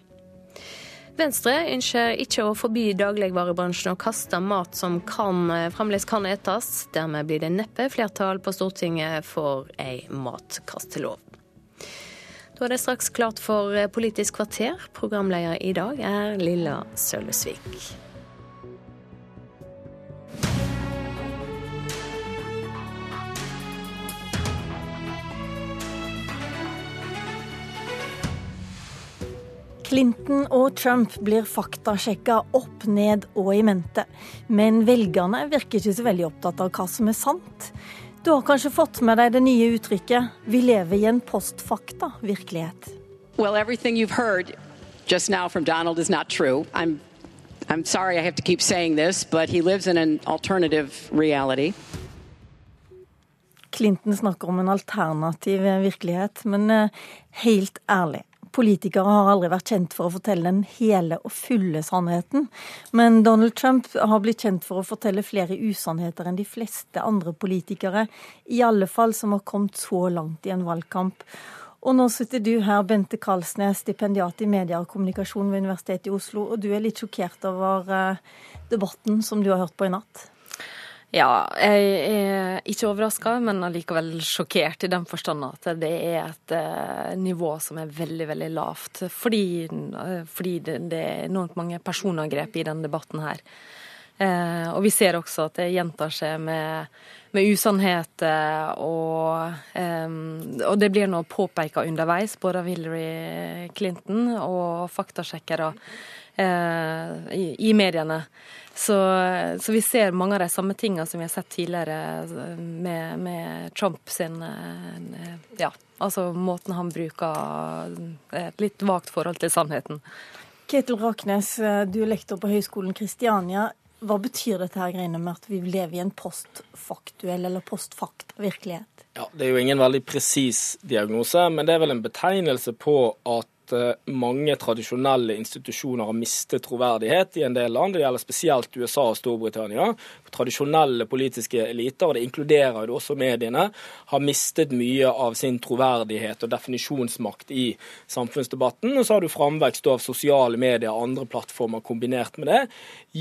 Venstre ønsker ikke å forby dagligvarebransjen å kaste mat som kan, fremdeles kan etes. Dermed blir det neppe flertall på Stortinget for ei matkastelov. Da er det straks klart for Politisk kvarter. Programleder i dag er Lilla Sølvesvik. Clinton og Trump blir faktasjekka opp, ned og i mente. Men velgerne virker ikke så veldig opptatt av hva som er sant. Du har kanskje fått med deg det nye uttrykket 'vi lever i en postfakta-virkelighet'. Well, everything you've heard just now from Donald is not true. I'm, I'm sorry I have to keep saying this, but he lives in an alternative reality. Clinton snakker om en alternativ virkelighet, men helt ærlig. Politikere har aldri vært kjent for å fortelle den hele og fulle sannheten. Men Donald Trump har blitt kjent for å fortelle flere usannheter enn de fleste andre politikere. I alle fall som har kommet så langt i en valgkamp. Og nå sitter du her, Bente Karlsnes, stipendiat i medier og kommunikasjon ved Universitetet i Oslo, og du er litt sjokkert over eh, debatten som du har hørt på i natt? Ja, jeg er ikke overraska, men allikevel sjokkert i den forstand at det er et uh, nivå som er veldig, veldig lavt. Fordi, uh, fordi det, er enormt mange personangrep i denne debatten her. Uh, og vi ser også at det gjentar seg med, med usannheter, og, og, det blir nå påpeka underveis, både av Hillary Clinton og faktasjekkere i, i mediene. Så, så, vi ser mange av de samme tingene som vi har sett tidligere med, med Trump sin eh, Ja, altså måten han bruker et litt vagt forhold til sannheten. Ketil Raknes, du er lektor på Høgskolen Kristiania. Hva betyr dette her greiene med at vi lever i en postfaktuell eller postfakt-virkelighet? Ja, Det er jo ingen veldig presis diagnose, men det er vel en betegnelse på at Eh, mange tradisjonelle institusjoner har mistet troverdighet i en del land. Det gjelder spesielt USA og Storbritannia. Tradisjonelle politiske eliter, og det inkluderer jo også mediene, har mistet mye av sin troverdighet og definisjonsmakt i samfunnsdebatten. Og så har du framvekst av sosiale medier og andre plattformer kombinert med det,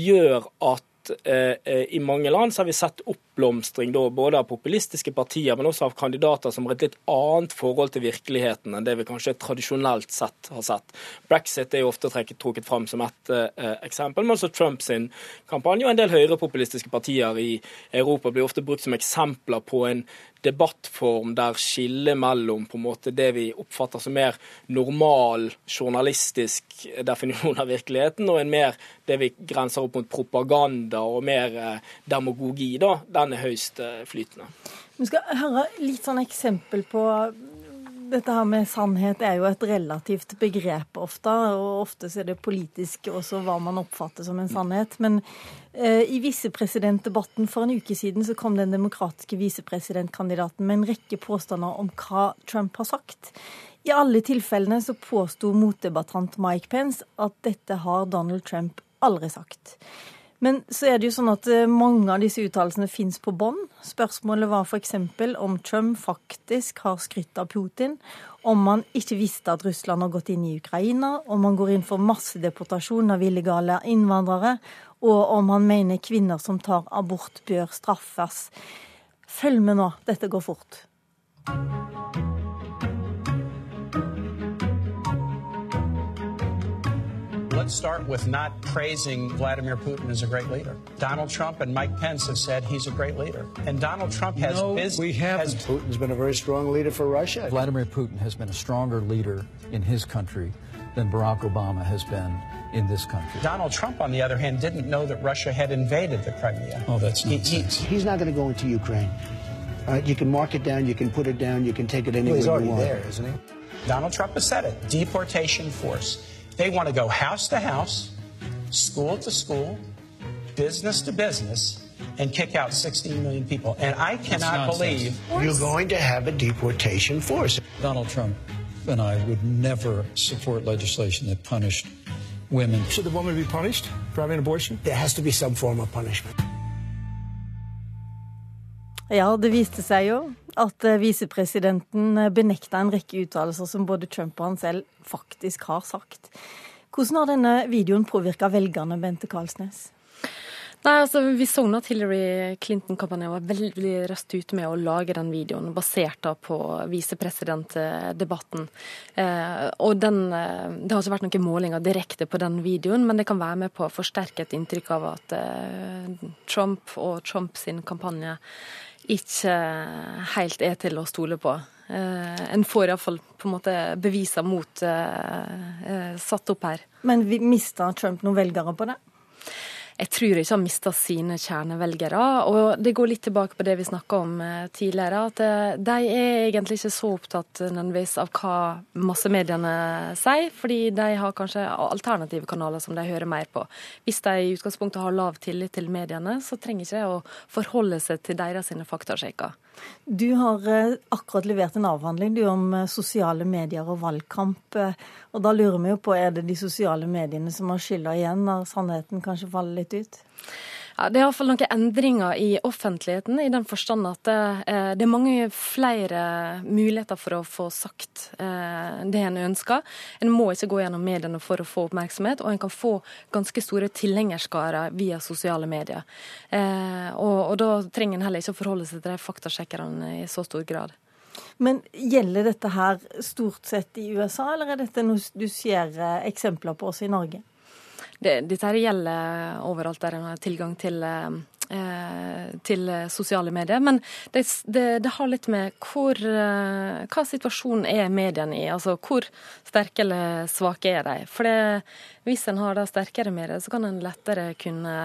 gjør at Eh, eh, i mange land så har vi sett oppblomstring da, både av populistiske partier, men også av kandidater som har et litt annet forhold til virkeligheten enn det vi kanskje tradisjonelt sett har sett. Brexit er jo ofte trekket, trukket fram som et eh, eksempel, men også Trumps kampanje og en del høyrepopulistiske partier i Europa blir ofte brukt som eksempler på en debattform der skillet mellom på en måte det vi oppfatter som mer normal journalistisk definisjon av virkeligheten, og en mer det vi grenser opp mot propaganda og mer eh, demagogi, da, den er høyst eh, flytende. Vi skal høre litt sånn eksempel på dette her med sannhet er jo et relativt begrep ofte, og ofte er det politisk også hva man oppfatter som en sannhet. Men eh, i visepresidentdebatten for en uke siden så kom den demokratiske visepresidentkandidaten med en rekke påstander om hva Trump har sagt. I alle tilfellene så påsto motdebattant Mike Pence at dette har Donald Trump aldri sagt. Men så er det jo sånn at eh, mange av disse uttalelsene fins på bånd. Spørsmålet var f.eks. om Trump faktisk har skrytt av Putin, om han ikke visste at Russland har gått inn i Ukraina, om han går inn for massedeportasjon av illegale innvandrere, og om han mener kvinner som tar abort, bør straffes. Følg med nå, dette går fort. Let's start with not praising Vladimir Putin as a great leader. Donald Trump and Mike Pence have said he's a great leader. And Donald Trump has no, we haven't. Has... Putin's been a very strong leader for Russia. Vladimir Putin has been a stronger leader in his country than Barack Obama has been in this country. Donald Trump, on the other hand, didn't know that Russia had invaded the Crimea. Oh, that's nonsense. He, he's not going to go into Ukraine. Uh, you can mark it down, you can put it down, you can take it anywhere well, he's already there, isn't he? Donald Trump has said it. Deportation force. They want to go house to house, school to school, business to business, and kick out 16 million people. And I cannot believe you're going to have a deportation force. Donald Trump and I would never support legislation that punished women. Should the woman be punished for having an abortion? There has to be some form of punishment. Ja, det viste seg jo at eh, visepresidenten eh, benekta en rekke uttalelser som både Trump og han selv faktisk har sagt. Hvordan har denne videoen påvirka velgerne, Bente Karlsnes? Nei, altså Vi så at Hillary Clinton-kampanjen var veldig raskt ute med å lage den videoen, basert på visepresidentdebatten. Eh, og den, eh, Det har ikke vært noen målinger direkte på den videoen, men det kan være med på å forsterke et inntrykk av at eh, Trump og Trumps kampanje ikke helt er til å stole på. Eh, en får iallfall på en måte beviser mot uh, uh, satt opp her. Men vi mista Trump noen velgere på det? Jeg tror ikke han mista sine kjernevelgere. Og det går litt tilbake på det vi snakka om eh, tidligere, at eh, de er egentlig ikke så opptatt nødvendigvis av hva massemediene sier, fordi de har kanskje alternative kanaler som de hører mer på. Hvis de i utgangspunktet har lav tillit til mediene, så trenger ikke å forholde seg til deres faktasjekker. Du har eh, akkurat levert en avhandling du, om eh, sosiale medier og valgkamp. Eh, og da lurer vi jo på, er det de sosiale mediene som har skylda igjen, når sannheten kanskje faller litt ut? Ja, det er iallfall noen endringer i offentligheten, i den forstand at det, eh, det, er mange flere muligheter for å få sagt eh, det en ønsker. En må ikke gå gjennom mediene for å få oppmerksomhet, og en kan få ganske store tilhengerskarer via sosiale medier. Eh, og, og, da trenger en heller ikke å forholde seg til de faktasjekkerne i så stor grad. Men gjelder dette her stort sett i USA, eller er dette noe du ser eksempler på også i Norge? Det, dette gjelder overalt der en har tilgang til, eh, til sosiale medier. Men det, det, det, har litt med hvor, eh, hva situasjonen er mediene i. Altså hvor sterke eller svake er de. For hvis en har da sterkere medier, så kan en lettere kunne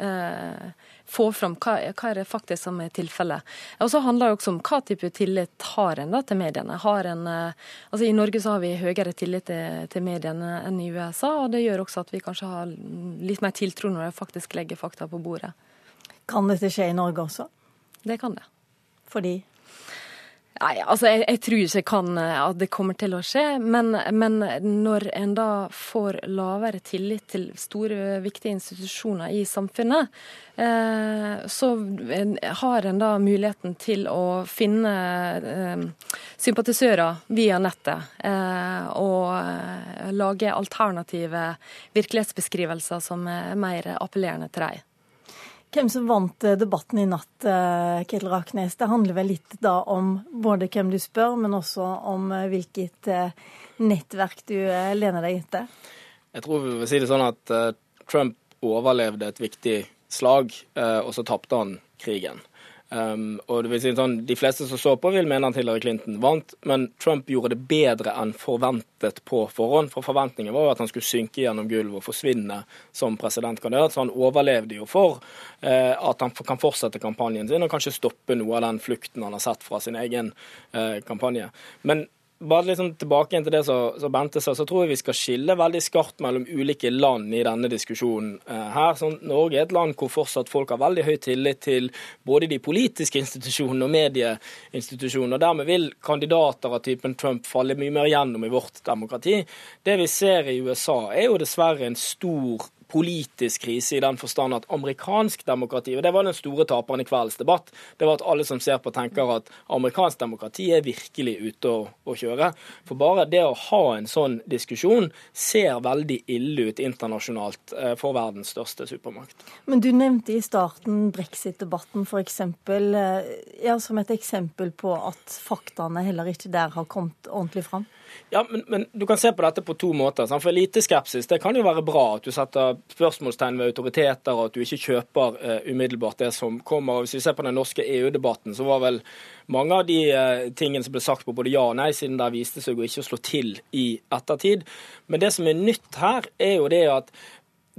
eh, få fram hva, hva er det faktisk som er tilfellet. Og så handler det også om hva type tillit har en da til mediene. En, eh, altså I Norge så har vi høyere tillit til, til, mediene enn i USA, og det gjør også at vi kanskje har litt mer tiltro når de faktisk legger fakta på bordet. Kan dette skje i Norge også? Det kan det. Fordi? Nei, altså jeg, jeg, tror ikke kan, eh, at det kommer til å skje. Men, men, når en da får lavere tillit til store, viktige institusjoner i samfunnet, eh, så har en da muligheten til å finne eh, sympatisører via nettet. Eh, og eh, lage alternative virkelighetsbeskrivelser som er mer appellerende til dem. Hvem som vant eh, debatten i natt, eh, Ketil Raknes, det handler vel litt da om både hvem du spør, men også om eh, hvilket nettverk du lener deg etter? Jeg tror vi vil si det sånn at Trump overlevde et viktig slag, og så tapte han krigen. Um, og det vil si sånn, De fleste som så på, vil mene at Hillary Clinton vant, men Trump gjorde det bedre enn forventet på forhånd. For Forventningen var jo at han skulle synke gjennom gulvet og forsvinne som presidentkandidat. Så han overlevde jo for uh, at han kan fortsette kampanjen sin og kanskje stoppe noe av den flukten han har sett fra sin egen uh, kampanje. Men bare liksom tilbake til det som Bente sa, så tror jeg vi skal skille veldig skarpt mellom ulike land i denne diskusjonen eh, her. Sånn, Norge er et land hvor fortsatt folk har veldig høy tillit til både de politiske institusjonene og medieinstitusjonene. og Dermed vil kandidater av typen Trump falle mye mer gjennom i vårt demokrati. Det vi ser i USA, er jo dessverre en stor politisk krise i den forstand at amerikansk demokrati og Det var den store taperen i kveldens debatt. Det var at alle som ser på, tenker at amerikansk demokrati er virkelig ute å, å kjøre. For bare det å ha en sånn diskusjon ser veldig ille ut internasjonalt eh, for verdens største supermakt. Men du nevnte i starten brexit-debatten f.eks. Eh, ja, som et eksempel på at faktaene heller ikke der har kommet ordentlig fram? Ja, men, men, du kan se på dette på to måter. Sant? For eliteskepsis det kan jo være bra. At du setter spørsmålstegn ved autoriteter, og at du ikke kjøper uh, umiddelbart det som kommer. Og Hvis vi ser på den norske EU-debatten, så var vel mange av de uh, tingene som ble sagt på både ja og nei, siden det viste seg å ikke slå til i ettertid. Men det som er nytt her, er jo det at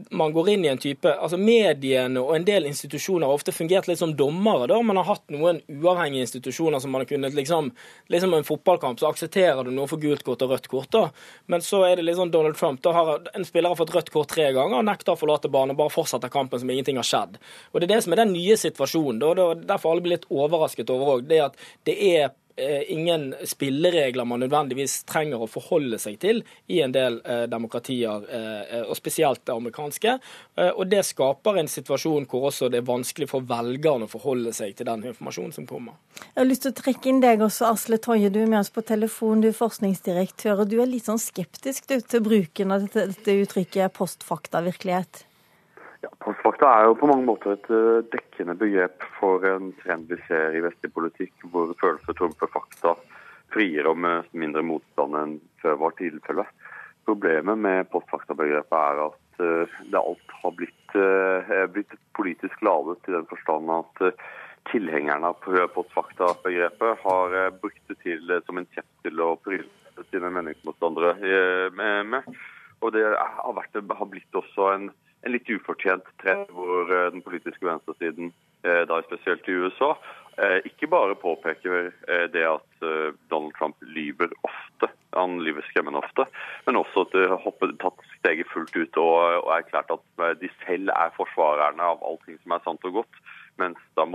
man går inn i en type altså Mediene og en del institusjoner har ofte fungert litt som dommere. da Man har hatt noen uavhengige institusjoner som man har kunnet liksom liksom En fotballkamp, så aksepterer du noe for gult kort og rødt kort. da. Men så er det liksom Donald Trump. da har En spiller har fått rødt kort tre ganger og nekter å forlate banen bare fortsetter kampen som ingenting har skjedd. Og Det er det som er den nye situasjonen. da, Derfor alle blir litt overrasket over òg. Det at det er ingen spilleregler man nødvendigvis trenger å forholde seg til i en del eh, demokratier, eh, og spesielt det amerikanske. Og det skaper en situasjon hvor også det er vanskelig for velgerne å forholde seg til den informasjonen som kommer. Jeg har lyst til å trekke inn deg også, Asle Toje. Du er med oss på telefon, du er forskningsdirektør. og Du er litt sånn skeptisk du, til bruken av dette, dette uttrykket postfakta virkelighet? Ja, Postfakta er jo på mange måter et uh, dekkende begrep for en trend vi ser i vestlig politikk, hvor følelser trumfer fakta friere og med mindre motstand enn før var tilfellet. Problemet med postfakta-begrepet er at uh, det alt har blitt, blitt politisk ladet i den forstand at tilhengerne av postfakta-begrepet har brukt det til som en kjepp til å pryle sine meningsmotstandere med. Og det har, vært, har blitt også en en litt ufortjent trend hvor eh, den politiske venstresiden da spesielt i USA, ikke bare påpeker det at Donald Trump lyver ofte, han lyver skremmende ofte, men også at de har tatt steget fullt ut og, og erklært at de selv er forsvarerne av allting som er sant og godt mens da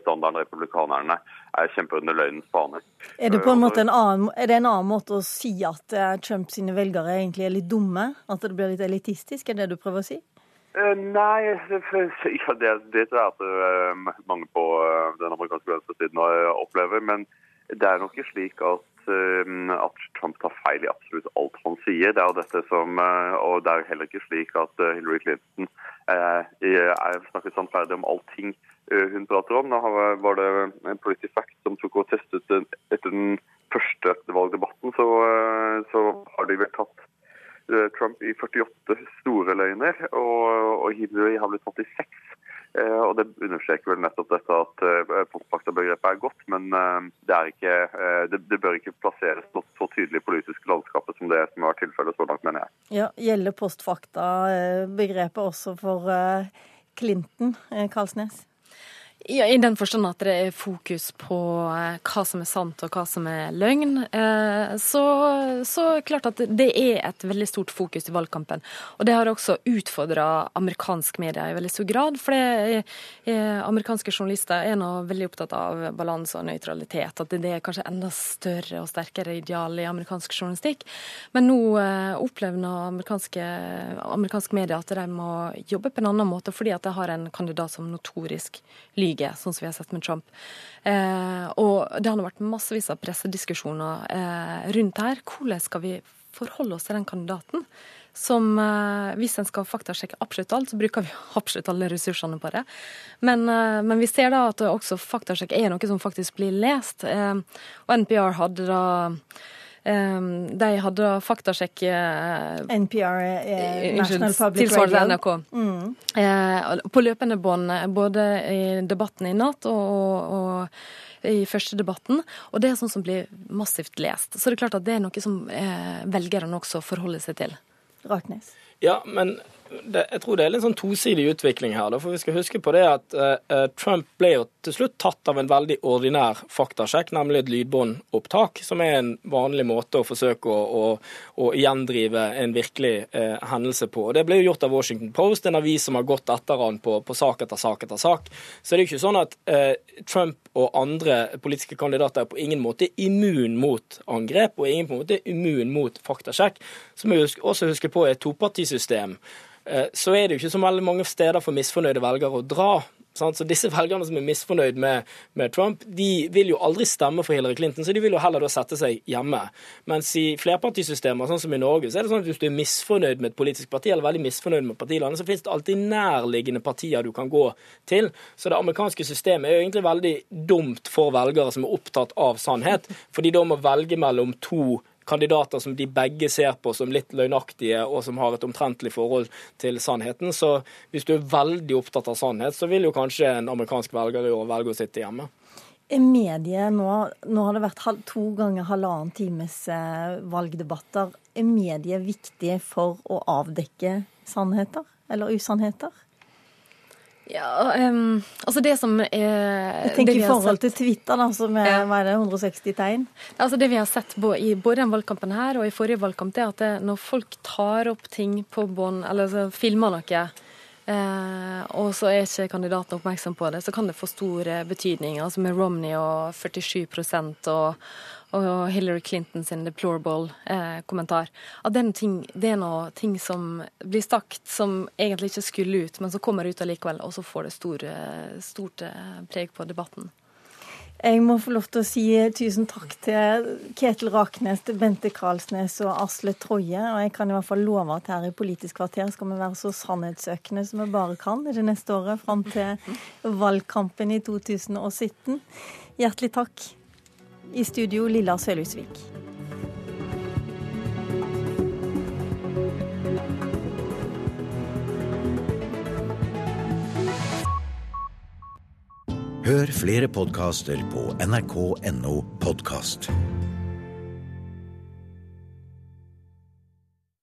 standarden republikanerne, er kjemper under løgnens bane. Er det på en måte en annen, er det en annen måte å si at Trumps Trump sine velgere egentlig er litt dumme? At det blir litt elitistisk? Er det det du prøver å si? Uh, nei, ja, det, det tror jeg at uh, mange på uh, den amerikanske venstresiden opplever. Men det er nok ikke slik at, at, Trump tar feil i absolutt alt han sier. Det er jo dette som, og det er heller ikke slik at Hillary Clinton er snakket sannferdig om allting Eh, hun prater om. Da var det en Politisk Fact som tok og testet etter den første valgdebatten, så, eh, så har de vel tatt eh, Trump i 48 store løgner, og, og Hillary har blitt tatt i seks. Og Det understreker vel nettopp dette at postfaktabegrepet er godt, men det, er ikke, det, det bør ikke plasseres så, så tydelig i politiske landskapet som det som har vært tilfellet så langt, mener jeg. Ja, Gjelder postfakta-begrepet også for Clinton, Karlsnes? Ja, I den forstand at det er fokus på eh, hva som er sant og hva som er løgn. Eh, så, så klart at det er et veldig stort fokus i valgkampen. Og det har også utfordra amerikansk media i veldig stor grad. For det, eh, amerikanske journalister er nå veldig opptatt av balanse og nøytralitet. At det er kanskje enda større og sterkere ideal i amerikansk journalistikk. Men nå opplever nå amerikanske, media at de må jobbe på en annen måte, fordi at de har en kandidat som notorisk lyver lyge, sånn som vi har sett med Trump. Eh, og det har vært massevis av pressediskusjoner eh, rundt her. Hvordan skal vi forholde oss til den kandidaten? Som eh, hvis en skal faktasjekke absolutt alt, så bruker vi absolutt alle ressursene på det. Men, eh, men vi ser da at også faktasjekk er noe som faktisk blir lest. Eh, og NPR hadde da de hadde faktasjekk NPR, eh, National Public Radio. NRK. Mm. Eh, på løpende bånd, både i debatten i natt og, og i første debatten. Og det er sånn som blir massivt lest. Så det er klart at det er noe som eh, velgerne også forholder seg til. Raknes. Ja, men det, jeg tror det er litt sånn tosidig utvikling her. For vi skal huske på det at uh, Trump ble jo til slutt tatt av en veldig ordinær faktasjekk, nemlig et lydbåndopptak, som er en vanlig måte å forsøke å, å, å gjendrive en virkelig uh, hendelse på. Og Det ble jo gjort av Washington Post, en avis som har gått etter han på, på sak etter sak etter sak. Så det er jo ikke sånn at uh, Trump og andre politiske kandidater er på ingen måte immun mot angrep, og ingen måte immun mot faktasjekk. Så må vi også huske på et topartisystem. Eh, så er det jo ikke så veldig mange steder for misfornøyde velgere å dra. Så disse velgerne som er misfornøyd med, med, Trump, de vil jo aldri stemme for Hillary Clinton, så de vil jo heller da sette seg hjemme. Mens i flerpartisystemer, sånn som i Norge, så er det sånn at hvis du er misfornøyd med et politisk parti, eller veldig misfornøyd med partilandet, så finnes det alltid nærliggende partier du kan gå til. Så det amerikanske systemet er jo egentlig veldig dumt for velgere som er opptatt av sannhet, for de da må velge mellom to kandidater som de begge ser på som litt løgnaktige, og som har et omtrentlig forhold til sannheten. Så hvis du er veldig opptatt av sannhet, så vil jo kanskje en amerikansk velger i år velge å sitte hjemme. Mediet nå, nå har det vært to ganger halvannen times eh, valgdebatter. Er mediet viktig for å avdekke sannheter eller usannheter? Ja, um, altså det som er Jeg tenker i forhold til Twitter, da, som er, ja. det, 160 tegn? Altså Det vi har sett både i både den valgkampen her og i forrige valgkamp, det er at det, når folk tar opp ting på bånd, eller altså, filmer noe, eh, og så er ikke kandidaten oppmerksom på det, så kan det få stor eh, betydning. Altså med Romney og 47% og og Hillary Clinton sin deplorable eh, det det er noe ting som blir sagt som egentlig ikke skulle ut, men som kommer ut allikevel, og så får det stor, eh, stort eh, preg på debatten. Jeg må få lov til å si tusen takk til Ketil Raknes, til Bente Karlsnes og Asle Troje. Og jeg kan i hvert fall love at her i Politisk kvarter skal vi være så sannhetssøkende som vi bare kan i det neste året, fram til valgkampen i 2017. Hjertelig takk. I studio Lilla Sølhusvik. Hør flere podkaster på nrk.no podkast.